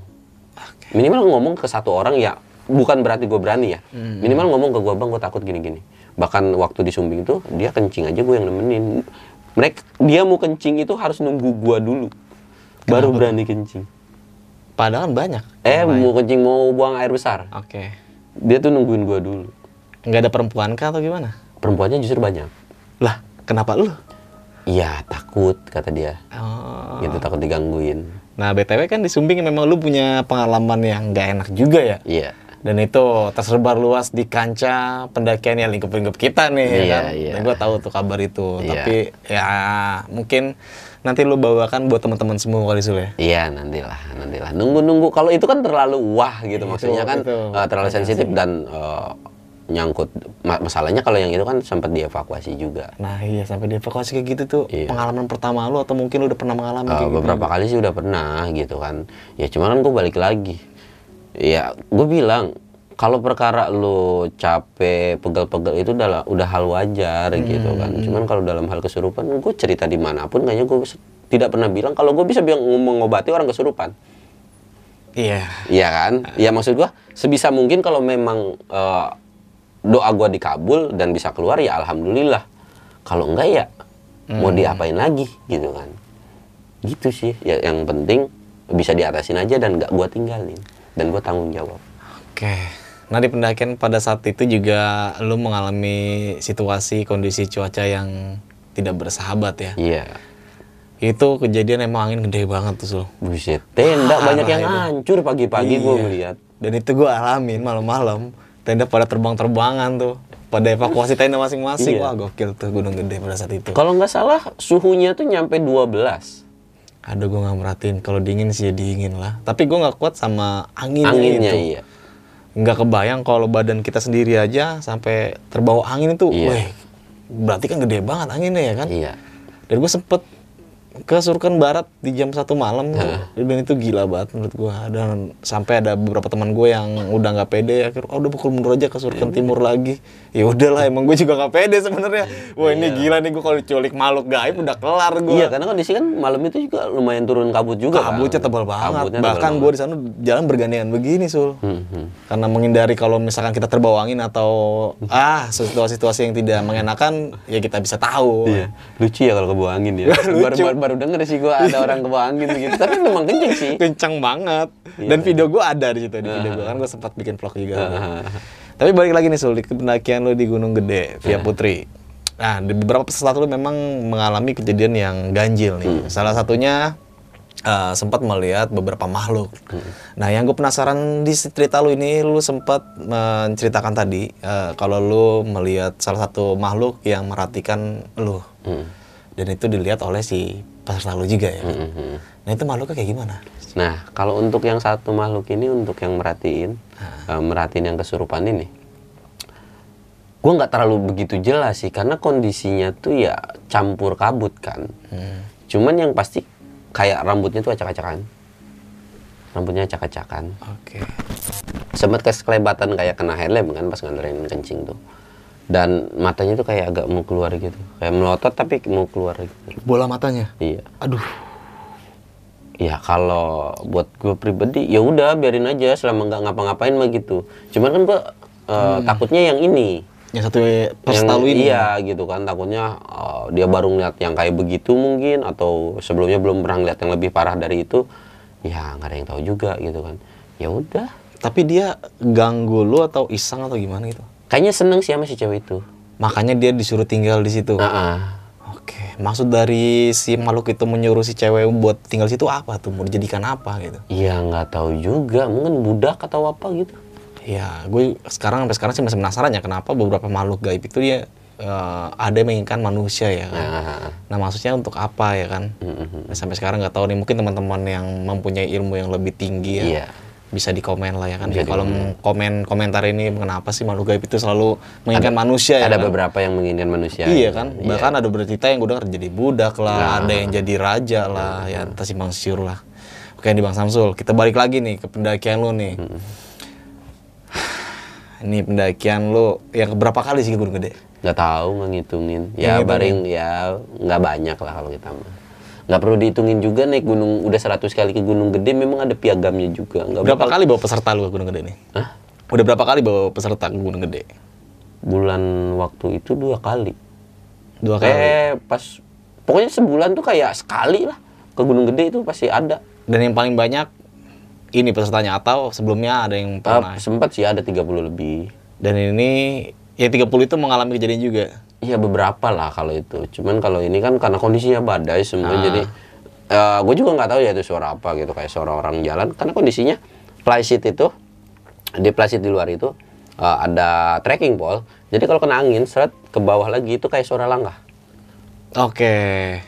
S2: Minimal ngomong ke satu orang ya, bukan berarti gue berani ya.
S3: Hmm.
S2: Minimal ngomong ke gue bang gue takut gini-gini. Bahkan waktu di Sumbing itu dia kencing aja gue yang nemenin. Mereka dia mau kencing itu harus nunggu gue dulu, baru berani kencing.
S3: Padahal banyak.
S2: Eh mau kencing mau buang air besar,
S3: Oke.
S2: dia tuh nungguin gue dulu.
S3: Nggak ada perempuan kah atau gimana?
S2: Perempuannya justru banyak.
S3: Lah, kenapa lu?
S2: Iya takut kata dia,
S3: Oh.
S2: gitu takut digangguin.
S3: Nah, BTW kan di Sumbing memang lu punya pengalaman yang nggak enak juga ya.
S2: Iya.
S3: Dan itu tersebar luas di kancah pendakian yang lingkup-lingkup kita nih ya
S2: Iya,
S3: kan.
S2: iya.
S3: Dan gua tahu tuh kabar itu.
S2: Iya.
S3: Tapi ya mungkin nanti lu bawakan buat teman-teman semua kali Sul ya.
S2: Iya nantilah, nantilah. Nunggu-nunggu. Kalau itu kan terlalu wah gitu, maksudnya kan
S3: itu.
S2: eh, terlalu sensitif dan eh, nyangkut. Ma- masalahnya kalau yang itu kan sempat dievakuasi juga.
S3: Nah iya sampai dievakuasi kayak gitu tuh
S2: Iya.
S3: pengalaman pertama lu atau mungkin lu udah pernah mengalami
S2: Eh,
S3: kayak gitu?
S2: beberapa kali sih udah pernah gitu kan. Ya cuman kan gue balik lagi. Ya gue bilang kalau perkara lu capek pegel-pegel itu udah udah hal wajar gitu kan.
S3: Hmm.
S2: Cuman kalau dalam hal kesurupan gue cerita di mana pun kayaknya gue tidak pernah bilang kalau gue bisa bilang mengobati orang kesurupan.
S3: Iya.
S2: Iya kan? Ya maksud gua sebisa mungkin kalau memang eh, doa gua dikabul dan bisa keluar ya alhamdulillah. Kalau enggak ya mau diapain lagi gitu kan. Gitu sih. Ya yang penting bisa diatasin aja dan nggak gua tinggalin dan gua tanggung jawab.
S3: Oke. Nah di pendakian pada saat itu juga lu mengalami situasi kondisi cuaca yang tidak bersahabat ya.
S2: Iya.
S3: Itu kejadian emang angin gede banget tuh Sul.
S2: Buset, tenda
S3: Parah
S2: banyak yang
S3: itu.
S2: hancur pagi-pagi gua
S3: Iya.
S2: ngeliat.
S3: Dan itu gue alamin malam-malam. Tenda pada terbang-terbangan tuh. Pada evakuasi tenda masing-masing.
S2: Iya.
S3: Wah gokil tuh gunung gede pada saat itu.
S2: Kalau nggak salah suhunya tuh nyampe 12.
S3: Aduh gue nggak merhatiin. Kalau dingin sih ya dingin lah. Tapi gue nggak kuat sama anginnya,
S2: Anginnya
S3: itu.
S2: iya.
S3: Nggak kebayang kalau badan kita sendiri aja sampai terbawa angin itu.
S2: Iya.
S3: Weh, berarti kan gede banget anginnya ya kan?
S2: Iya.
S3: Dan gue sempet ke Surken Barat di jam satu malam dan itu gila banget menurut gue dan sampai ada beberapa teman gue yang udah nggak pede akhirnya oh, udah pukul mundur aja ke Surken Timur lagi. Ya udahlah emang gue juga nggak pede sebenarnya. Wah ini gila nih gue kalau diculik makhluk gaib udah kelar gue
S2: Iya, karena kondisi kan malam itu juga lumayan turun kabut juga. kan.
S3: kabutnya tebal banget.
S2: Kabutnya
S3: bahkan gue di sana jalan bergandengan begini sul.
S2: Hmm, hmm.
S3: karena menghindari kalau misalkan kita terbawa angin atau ah situasi-situasi yang tidak mengenakan ya kita bisa tahu.
S2: Iya, lucu ya kalau kebawa angin ya. baru, baru, denger sih gua ada orang kebawa angin gitu. Tapi memang kenceng sih.
S3: kencang banget. Dan
S2: Iya.
S3: video gue ada di situ di video gue kan gue sempat bikin vlog juga. Tapi balik lagi nih sul di pendakian lu di Gunung Gede via Putri. Nah di beberapa peserta lu memang mengalami kejadian yang ganjil nih. Salah satunya eh, sempat melihat beberapa makhluk. Nah yang gue penasaran di cerita lu ini lu sempat menceritakan tadi eh, kalau lu melihat salah satu makhluk yang merhatikan lu.
S2: Hmm.
S3: dan itu dilihat oleh si peserta lu juga ya.
S2: Hmm, hmm.
S3: nah itu makhluknya kayak gimana?
S2: Nah, kalau untuk yang satu makhluk ini untuk yang merhatiin, eh, merhatiin yang kesurupan ini, gue nggak terlalu begitu jelas sih karena kondisinya tuh ya campur kabut kan. Cuman yang pasti kayak rambutnya tuh acak-acakan, rambutnya acak-acakan.
S3: oke.
S2: Sempat keselebatan kayak kena helm kan pas nganterin kencing tuh dan matanya tuh kayak agak mau keluar gitu. Kayak melotot tapi mau keluar gitu.
S3: Bola matanya?
S2: Iya.
S3: Aduh.
S2: Ya kalau buat gue pribadi ya udah biarin aja selama nggak ngapa-ngapain mah gitu cuman kan gue eh, takutnya yang ini.
S3: Yang satu
S2: yang
S3: ini.
S2: iya gitu kan. Takutnya eh, dia baru ngeliat yang kayak begitu mungkin atau sebelumnya belum pernah ngeliat yang lebih parah dari itu. Ya nggak ada yang tahu juga gitu kan. Ya udah.
S3: Tapi dia ganggu lu atau iseng atau gimana gitu
S2: kayaknya seneng sih sama si cewek itu.
S3: Makanya dia disuruh tinggal di situ.
S2: Ah, ah.
S3: oke maksud dari si makhluk itu menyuruh si cewek buat tinggal di situ apa tuh? Mau dijadikan apa gitu?
S2: Ya nggak tahu juga, mungkin budak atau apa gitu.
S3: ya gue sekarang sampai sekarang sih masih penasaran ya kenapa beberapa makhluk gaib itu dia eh, ada yang menginginkan manusia ya kan?
S2: Nah,
S3: nah maksudnya untuk apa ya kan?
S2: Mm, mm,
S3: Nah, sampai sekarang nggak tahu nih mungkin teman-teman yang mempunyai ilmu yang lebih tinggi ya
S2: Iya.
S3: Bisa dikomen lah ya kan. Ya, kalau komen komentar ini kenapa sih makhluk gaib itu selalu menginginkan manusia ya
S2: ada
S3: kan?
S2: beberapa yang menginginkan manusia.
S3: Iya
S2: gitu.
S3: kan,
S2: Iya.
S3: bahkan ada bercerita yang dengar jadi budak lah,
S2: Nah.
S3: ada yang jadi raja lah, ya entah simpang siur lah. Oke nih Bang Samsul, kita balik lagi nih ke pendakian lu nih. Ini pendakian lu yang berapa kali sih ke Gunung Gede?
S2: nggak tahu ngitungin. Ya
S3: ngitungin.
S2: baring ya nggak banyak lah kalau kita mah. Nggak perlu dihitungin juga naik gunung udah 100 kali ke gunung gede memang ada piagamnya juga. Nggak
S3: Berapa
S2: bakal-
S3: kali bawa peserta lu ke Gunung Gede nih?
S2: Hah?
S3: Udah berapa kali bawa peserta ke Gunung Gede?
S2: Bulan waktu itu dua kali.
S3: Dua kali.
S2: Eh pas pokoknya sebulan tuh kayak sekali lah ke gunung gede itu pasti ada.
S3: Dan yang paling banyak ini pesertanya atau sebelumnya ada yang pernah?
S2: Ah, sempat sih ada 30 lebih.
S3: Dan ini yang 30 itu mengalami kejadian juga.
S2: Iya beberapa lah kalau itu. Cuman kalau ini kan karena kondisinya badai semua
S3: Ah.
S2: jadi gue juga nggak tahu ya itu suara apa gitu kayak suara orang jalan karena kondisinya plyseat itu di plyseat di luar itu eh, ada trekking pole. Jadi kalau kena angin seret ke bawah lagi itu kayak suara langkah.
S3: Oke.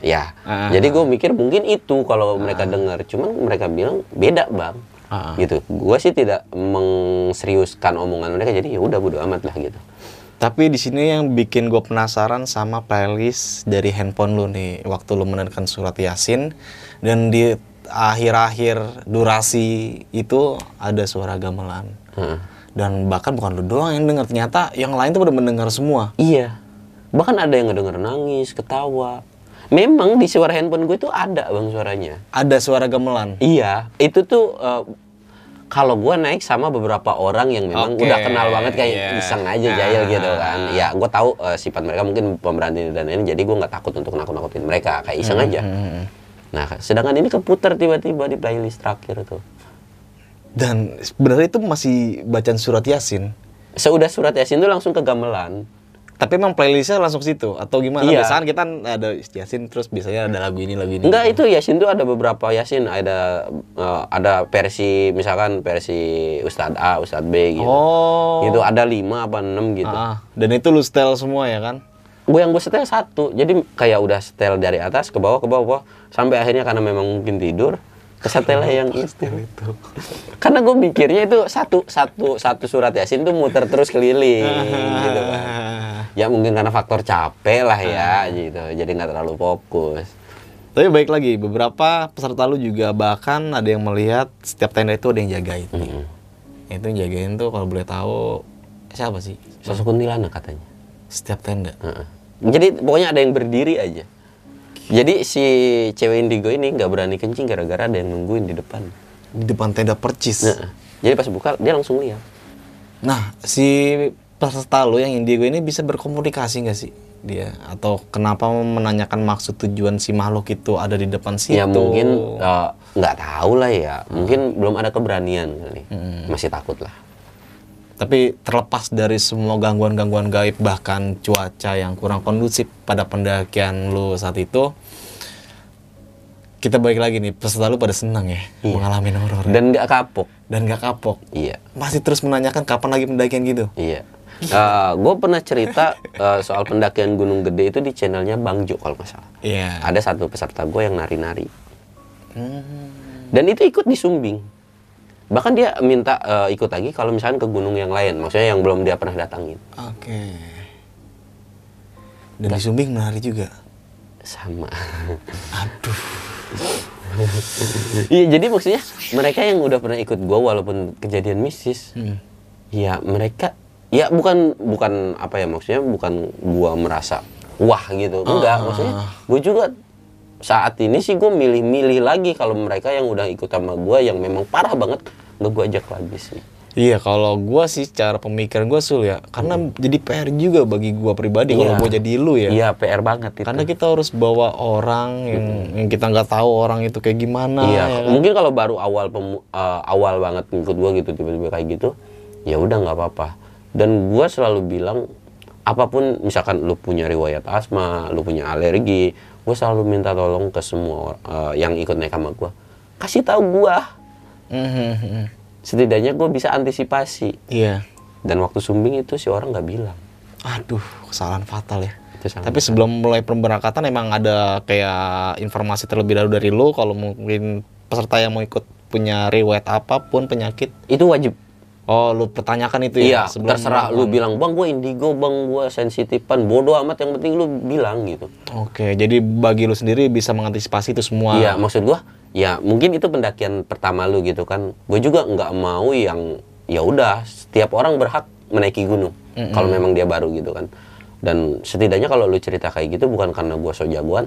S2: Ya.
S3: Ah.
S2: Jadi gue mikir mungkin itu kalau mereka dengar. Cuman mereka bilang beda bang.
S3: Ah.
S2: Gitu. Gue sih tidak mengseriuskan omongan mereka. Jadi ya udah bodo amat lah gitu.
S3: Tapi di sini yang bikin gue penasaran sama playlist dari handphone lu nih waktu lu menekan surat yasin dan di akhir-akhir durasi itu ada suara gamelan
S2: Heeh.
S3: dan bahkan bukan lu doang yang dengar ternyata yang lain tuh pada mendengar semua
S2: Iya. Bahkan ada yang ngedenger nangis, ketawa. Memang di suara handphone gue itu ada bang suaranya.
S3: ada suara gamelan
S2: Iya, itu tuh eh, kalau gue naik sama beberapa orang yang memang
S3: Oke,
S2: udah kenal banget kayak
S3: iya.
S2: iseng aja jahil gitu kan. Ya, gue tahu eh, sifat mereka mungkin pemberani dan ini, jadi gue nggak takut untuk nakut-nakutin mereka kayak iseng
S3: Hmm,
S2: aja. Nah, sedangkan ini keputar tiba-tiba di playlist terakhir tuh.
S3: dan sebenarnya itu masih bacaan surat yasin
S2: Seudah surat yasin tuh langsung ke gamelan.
S3: Tapi emang playlistnya langsung situ atau gimana
S2: Iya.
S3: biasanya kita ada yasin terus biasanya ada lagu ini lagu ini
S2: Enggak itu Yasin tuh ada beberapa Yasin, ada eh, ada versi misalkan versi Ustadz A, Ustadz B gitu.
S3: oh
S2: Gitu ada lima apa enam gitu.
S3: Ah, dan itu lu setel semua ya kan
S2: Gue yang gue setel satu, jadi kayak udah setel dari atas ke bawah ke bawah, ke bawah. sampai akhirnya karena memang mungkin tidur, kesetel yang itu. Karena gue mikirnya itu satu satu satu surat Yasin tuh muter terus keliling gitu kan. Ya mungkin karena faktor capek lah ya gitu, jadi nggak terlalu fokus.
S3: Tapi baik lagi, beberapa peserta lu juga bahkan ada yang melihat setiap tenda itu ada yang jagain. Itu yang jagain tuh kalau boleh tahu siapa sih?
S2: Sosok kuntilanak katanya.
S3: Setiap tenda.
S2: Heeh. Jadi pokoknya ada yang berdiri aja. Jadi si cewek indigo ini nggak berani kencing gara-gara ada yang nungguin di depan.
S3: Di depan tenda percis.
S2: Nah, jadi pas buka dia langsung lihat.
S3: Nah, si peserta lu yang indigo ini bisa berkomunikasi nggak sih dia? Atau kenapa menanyakan maksud tujuan si makhluk itu ada di depan situ?
S2: Ya mungkin eh, nggak tahu lah ya. Mungkin belum ada keberanian kali. Masih takut lah.
S3: Tapi terlepas dari semua gangguan-gangguan gaib bahkan cuaca yang kurang kondusif pada pendakian lu saat itu, kita balik lagi nih peserta lu pada senang ya mengalami horor ya.
S2: Dan nggak kapok.
S3: dan gak kapok.
S2: Iya.
S3: Masih terus menanyakan kapan lagi pendakian gitu.
S2: Iya. gue pernah cerita eh, soal pendakian Gunung Gede itu di channelnya Bang Jo kalau nggak salah.
S3: Iya.
S2: Ada satu peserta gue yang nari-nari.
S3: Hmm.
S2: Dan itu ikut di Sumbing. Bahkan dia minta eh, ikut lagi kalau misalnya ke gunung yang lain, maksudnya yang belum dia pernah datangin.
S3: Oke. Dan di Sumbing menari juga.
S2: Sama.
S3: Aduh.
S2: Iya, jadi maksudnya mereka yang udah pernah ikut gua walaupun kejadian mistis,
S3: Hmm.
S2: ya mereka ya bukan bukan apa ya maksudnya bukan gua merasa wah gitu. Enggak, maksudnya gua juga saat ini sih gue milih-milih lagi kalau mereka yang udah ikut sama gua yang memang parah banget nggak gua ajak lagi sih.
S3: Iya, kalau gua sih cara pemikiran gua sul ya, karena jadi PR juga bagi gua pribadi kalau
S2: Iya.
S3: gua jadi lu ya.
S2: Iya, PR banget itu.
S3: Karena kita harus bawa orang yang yang kita nggak tahu orang itu kayak gimana.
S2: Iya,
S3: ya kan?
S2: mungkin kalau baru awal pemu- eh, awal banget ngikut gua gitu tiba-tiba kayak gitu, ya udah nggak apa-apa. Dan gua selalu bilang apa pun misalkan lu punya riwayat asma, lu punya alergi, gua selalu minta tolong ke semua eh, yang ikut naik sama gua. Kasih tahu gua.
S3: Mhm.
S2: Setidaknya gua bisa antisipasi.
S3: Iya.
S2: Dan waktu sumbing itu si orang nggak bilang.
S3: Aduh, kesalahan fatal ya. Tapi sebelum mulai pemberangkatan emang ada kayak informasi terlebih dahulu dari lu kalau mungkin peserta yang mau ikut punya riwayat apa pun penyakit?
S2: Itu wajib.
S3: Oh, lu pertanyakan itu
S2: Iya,
S3: ya sebelum
S2: terserah lu bilang, "Bang, gue indigo, Bang, gue sensitifan." Bodoh amat, yang penting lu bilang gitu.
S3: Oke, jadi bagi lu sendiri bisa mengantisipasi itu semua.
S2: Iya, maksud gua ya mungkin itu pendakian pertama lu gitu kan. Gue juga nggak mau yang ya udah setiap orang berhak menaiki gunung kalau memang dia baru gitu kan. Dan setidaknya kalau lu cerita kayak gitu bukan karena gua so jagoan,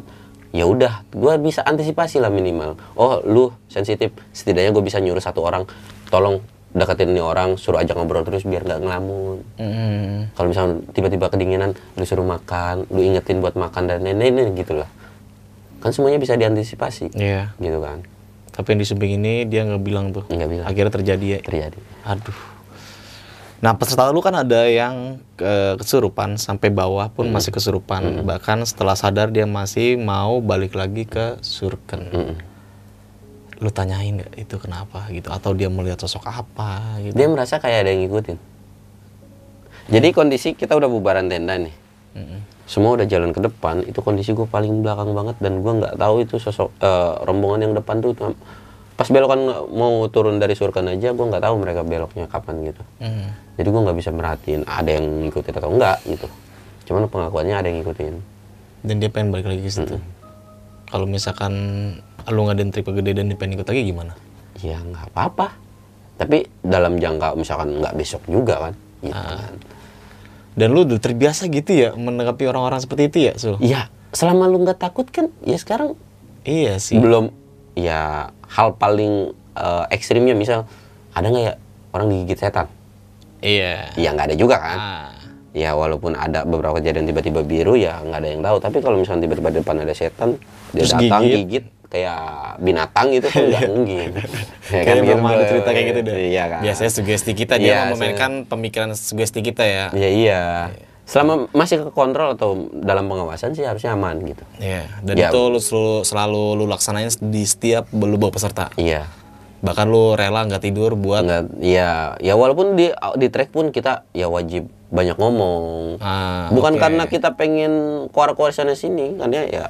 S2: ya udah gua bisa antisipasi lah minimal. Oh, lu sensitif, setidaknya gue bisa nyuruh satu orang, tolong deketin nih orang, suruh ajak ngobrol terus biar nggak ngelamun.
S3: Mm.
S2: Kalau misalnya tiba-tiba kedinginan, lu suruh makan, lu ingetin buat makan dan lain-lain gitu lah. Kan semuanya bisa diantisipasi,
S3: Iya.
S2: gitu kan.
S3: Tapi yang di Sumbing ini dia nggak bilang tuh.
S2: Nggak bilang.
S3: Akhirnya terjadi ya.
S2: Terjadi.
S3: Aduh. Nah, peserta lu kan ada yang eh, kesurupan sampai bawah pun masih kesurupan. Bahkan setelah sadar dia masih mau balik lagi ke surken.
S2: Mm-mm.
S3: Lu tanyain nggak itu kenapa gitu atau dia melihat sosok apa gitu.
S2: Dia merasa kayak ada yang ngikutin. Jadi kondisi kita udah bubaran tenda nih. Semua udah jalan ke depan, itu kondisi gue paling belakang banget dan gue nggak tahu itu sosok eh, rombongan yang depan tuh pas belokan mau turun dari surkan aja gue nggak tahu mereka beloknya kapan gitu.
S3: Hmm.
S2: Jadi gue nggak bisa merhatiin ada yang ngikutin atau enggak gitu. Cuman pengakuannya ada yang ngikutin.
S3: Dan dia pengen balik lagi ke situ. Kalau misalkan lu ngadain trip gede dan pengen ikut lagi gimana?
S2: Ya nggak apa-apa. Tapi dalam jangka misalkan nggak besok juga kan. Gitu
S3: Ah.
S2: kan.
S3: Dan lu udah terbiasa gitu ya menanggapi orang-orang seperti itu ya, Sul?
S2: Ya selama lu nggak takut kan ya sekarang
S3: Iya sih.
S2: belum ya hal paling eh, ekstrimnya misal ada nggak ya orang digigit setan?
S3: Iya.
S2: Ya nggak ada juga kan.
S3: Ah.
S2: Ya walaupun ada beberapa kejadian tiba-tiba biru ya nggak ada yang tahu. Tapi kalau misalnya tiba-tiba depan ada setan dia
S3: Terus
S2: datang
S3: gigit.
S2: gigit. kayak binatang itu kan nggak mungkin. Ya gitu,
S3: belum ada
S2: Bro.
S3: cerita kayak gitu deh.
S2: Iya kan.
S3: Biasanya sugesti kita dia
S2: Iya,
S3: memainkan pemikiran sugesti kita ya.
S2: Iya iya. Selama masih ke kontrol atau dalam pengawasan sih harusnya aman gitu.
S3: Iya. Dan
S2: Ya.
S3: itu lu selalu, selalu lu laksanain di setiap lu bawa peserta.
S2: Iya.
S3: Bahkan lu rela nggak tidur buat
S2: Nggak, ya, ya walaupun di di track pun kita ya wajib banyak ngomong.
S3: Ah,
S2: Bukan
S3: oke.
S2: karena kita pengen keluar-keluar sana sini, kan ya, ya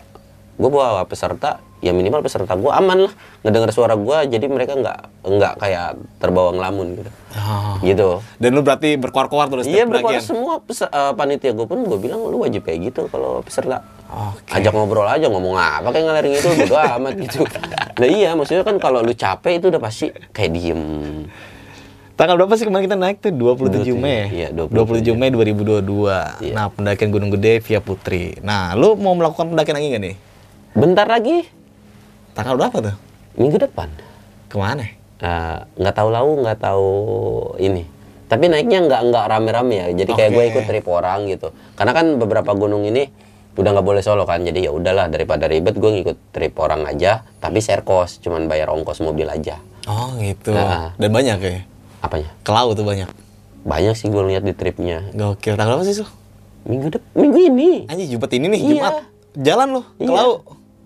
S2: gue bawa peserta, ya minimal peserta gue aman lah, ngedenger suara gue, jadi mereka nggak nggak kayak terbawa ngelamun gitu,
S3: Ah.
S2: gitu.
S3: Dan lu berarti berkuar-kuar terus
S2: Iya berkuar semua eh, panitia gue pun gue bilang lu wajib kayak gitu kalau peserta.
S3: Oke.
S2: Ajak ngobrol aja ngomong apa kayak ngelaring itu bodo amat gitu. Nah iya maksudnya kan kalau lu capek itu udah pasti kayak diem.
S3: Tanggal berapa sih kemarin kita naik tuh? 27 Mei.
S2: Iya,
S3: 27 Mei 2022.
S2: Iya.
S3: Nah, pendakian Gunung Gede via Putri. Nah, lu mau melakukan pendakian lagi nggak nih?
S2: Bentar lagi
S3: Tanggal berapa tuh?
S2: minggu depan.
S3: Ke mana?
S2: Eh, nggak tahu lau nggak tahu ini. Tapi naiknya nggak nggak rame-rame ya. Jadi kayak
S3: Oke.
S2: gue ikut trip orang gitu. Karena kan beberapa gunung ini udah nggak boleh solo kan. Jadi ya udahlah daripada ribet gue ngikut trip orang aja. Tapi share cost, cuman bayar ongkos mobil aja.
S3: Oh, gitu.
S2: Nah.
S3: Dan banyak ya?
S2: Apanya?
S3: Ke laut tuh banyak.
S2: Banyak sih gue lihat di tripnya.
S3: Gokil. Tanggal berapa sih, Sul?
S2: Minggu depan, minggu ini.
S3: Anjir, Jumat ini nih,
S2: Iya.
S3: Jumat. Jalan ke
S2: Iya.
S3: laut.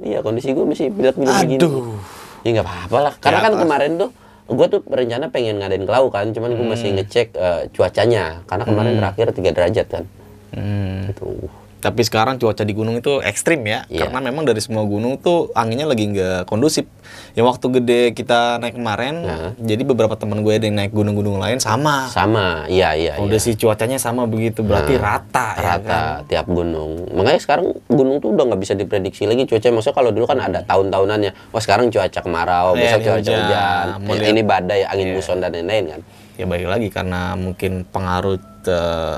S2: Iya kondisi gue masih bilat-bilat begini.
S3: Aduh.
S2: Ya nggak apa-apa lah. Karena
S3: Ya,
S2: kan
S3: apa?
S2: kemarin tuh gue tuh berencana pengen ngadain ke laut kan. Cuman gue masih ngecek eh, cuacanya. Karena kemarin terakhir 3 derajat kan.
S3: Hmm.
S2: Gitu.
S3: Tapi sekarang cuaca di gunung itu ekstrim ya,
S2: Iya.
S3: karena memang dari semua gunung tuh anginnya lagi nggak kondusif. Yang waktu gede kita naik kemarin,
S2: Nah.
S3: jadi beberapa teman gue ada yang naik gunung-gunung lain sama.
S2: Sama, iya iya. iya.
S3: Kondisi cuacanya sama begitu, berarti rata, ya
S2: rata
S3: kan?
S2: tiap gunung. Makanya sekarang gunung tuh udah nggak bisa diprediksi lagi cuaca. Maksudnya kalau dulu kan ada tahun-tahunannya. Wah sekarang cuaca kemarau,
S3: Iya,
S2: besok
S3: ini
S2: cuaca
S3: hujan.
S2: hujan, ini badai, angin
S3: Iya.
S2: muson dan lain-lain kan.
S3: Ya balik lagi karena mungkin pengaruh eh,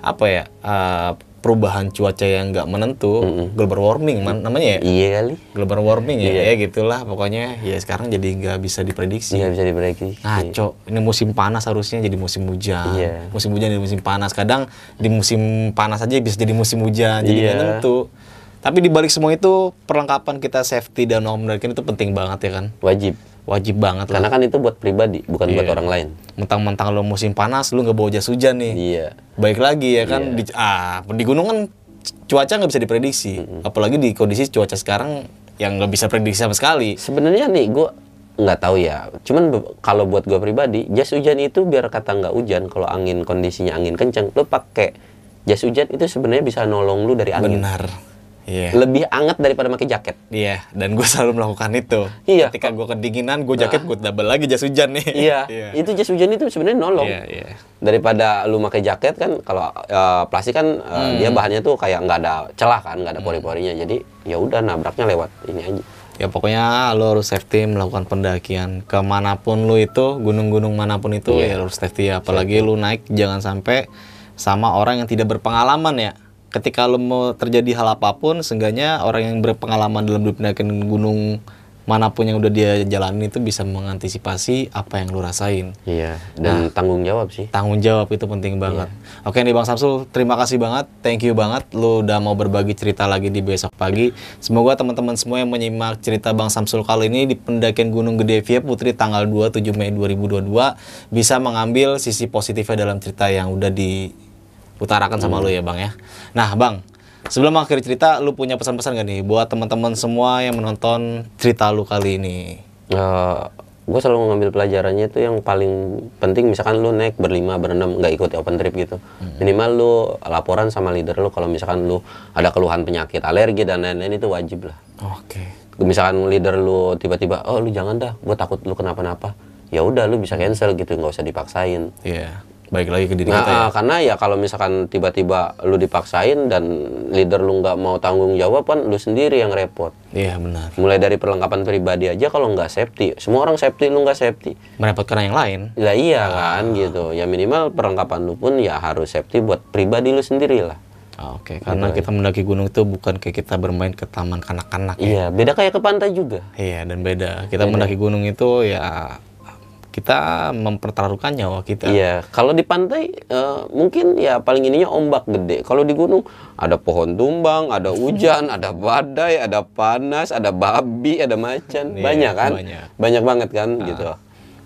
S3: apa ya eh, perubahan cuaca yang nggak menentu, global warming man, namanya ya.
S2: Iya kali.
S3: Global warming ya,
S2: Iya.
S3: ya gitulah pokoknya. Ya sekarang jadi nggak bisa diprediksi.
S2: Nggak bisa diprediksi.
S3: Ngaco, ini musim panas harusnya jadi musim hujan.
S2: Iya.
S3: Musim hujan jadi musim panas. Kadang di musim panas aja bisa jadi musim hujan, jadi
S2: Iya.
S3: tentu. Tapi di balik semua itu perlengkapan kita safety dan norm pendakian itu penting banget ya kan.
S2: Wajib.
S3: Wajib banget
S2: Karena
S3: lah.
S2: kan itu buat pribadi, bukan buat
S3: Iya.
S2: orang lain.
S3: Mentang-mentang lo musim panas, lu nggak bawa jas hujan nih.
S2: Iya.
S3: Baik lagi ya kan di, ah di gunung kan cuaca nggak bisa diprediksi. Apalagi di kondisi cuaca sekarang yang nggak bisa prediksi sama sekali.
S2: Sebenarnya nih gue nggak tahu ya. Cuman kalau buat gue pribadi, jas hujan itu biar kata nggak hujan. Kalau angin kondisinya angin kencang, lu pakai jas hujan itu sebenarnya bisa nolong lu dari angin.
S3: Benar. Iya.
S2: Lebih anget daripada pakai jaket.
S3: Iya, dan gue selalu melakukan itu.
S2: Iya.
S3: Ketika gue kedinginan, gue jaket gue double lagi jas hujan nih.
S2: Iya, itu jas hujan itu sebenarnya nolong.
S3: Iya, iya.
S2: Daripada lu pakai jaket kan kalau eh, plastik kan eh,
S3: Hmm.
S2: dia bahannya tuh kayak nggak ada celah kan, nggak ada pori-porinya. Jadi ya udah nabraknya lewat ini aja.
S3: Ya pokoknya lo harus safety melakukan pendakian ke mana pun lu itu, gunung-gunung mana pun itu
S2: Iya.
S3: ya lo harus safety. Apalagi lu naik jangan sampai sama orang yang tidak berpengalaman ya. Ketika lu mau terjadi hal apa pun, seenggaknya orang yang berpengalaman dalam pendakian gunung mana pun yang udah dia jalanin itu bisa mengantisipasi apa yang lu rasain.
S2: Iya, dan tanggung jawab sih.
S3: Tanggung jawab itu penting banget.
S2: Iya.
S3: Oke nih Bang Samsul, terima kasih banget. Thank you banget lu udah mau berbagi cerita lagi di besok pagi. Semoga teman-teman semua yang menyimak cerita Bang Samsul kali ini di pendakian Gunung Gede Via Putri tanggal 27 Mei 2022 bisa mengambil sisi positifnya dalam cerita yang udah diutarakan sama
S2: Hmm.
S3: lu ya Bang ya. Nah Bang, sebelum akhir cerita lu punya pesan-pesan gak nih buat teman-teman semua yang menonton cerita lu kali ini?
S2: gue selalu ngambil pelajarannya itu yang paling penting misalkan lu naik berlima berenam nggak ikut open trip gitu minimal lu laporan sama leader lu kalau misalkan lu ada keluhan penyakit alergi dan lain-lain itu wajib lah
S3: Oke.
S2: misalkan leader lu tiba-tiba oh lu jangan dah gue takut lu kenapa-napa ya udah lu bisa cancel gitu nggak usah dipaksain
S3: Iya. Baik lagi ke diri
S2: Nah,
S3: kita ya.
S2: ah, karena ya kalau misalkan tiba-tiba lu dipaksain dan leader lu nggak mau tanggung jawab kan lu sendiri yang repot
S3: Iya benar.
S2: mulai dari perlengkapan pribadi aja kalau nggak safety semua orang safety lu nggak safety
S3: Merepotkan yang lain.
S2: lah iya kan gitu ya minimal perlengkapan lu pun ya harus safety buat pribadi lu sendiri lah
S3: Ah, Oke, karena kita mendaki gunung itu bukan kayak kita bermain ke taman kanak-kanak ya.
S2: iya beda kayak ke pantai juga
S3: Iya, dan beda. Kita mendaki gunung itu ya kita mempertaruhkan nyawa kita.
S2: Iya, kalau di pantai eh, mungkin ya paling ininya ombak gede. Kalau di gunung ada pohon tumbang, ada hujan, ada badai, ada panas, ada babi, ada macan,
S3: Iya,
S2: banyak kan?
S3: banyak.
S2: Banyak banget kan gitu.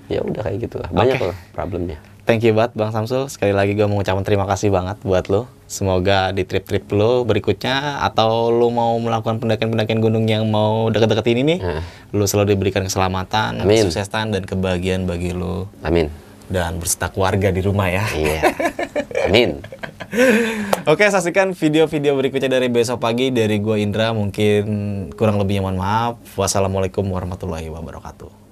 S2: Ya udah kayak gitulah. Banyak
S3: Oke.
S2: lah problemnya.
S3: Thank you banget Bang Samsul. Sekali lagi gue mau ngucapin terima kasih banget buat lo. Semoga di trip-trip lo berikutnya atau lo mau melakukan pendakian-pendakian gunung yang mau deket-deket ini nih,
S2: Nah.
S3: lo selalu diberikan keselamatan,
S2: Amin.
S3: kesuksesan dan kebahagiaan bagi lo
S2: Amin.
S3: dan berserta keluarga di rumah ya.
S2: Iya. Amin.
S3: Oke, saksikan video-video berikutnya dari besok pagi dari gua Indra. Mungkin kurang lebihnya mohon maaf. Wassalamualaikum warahmatullahi wabarakatuh.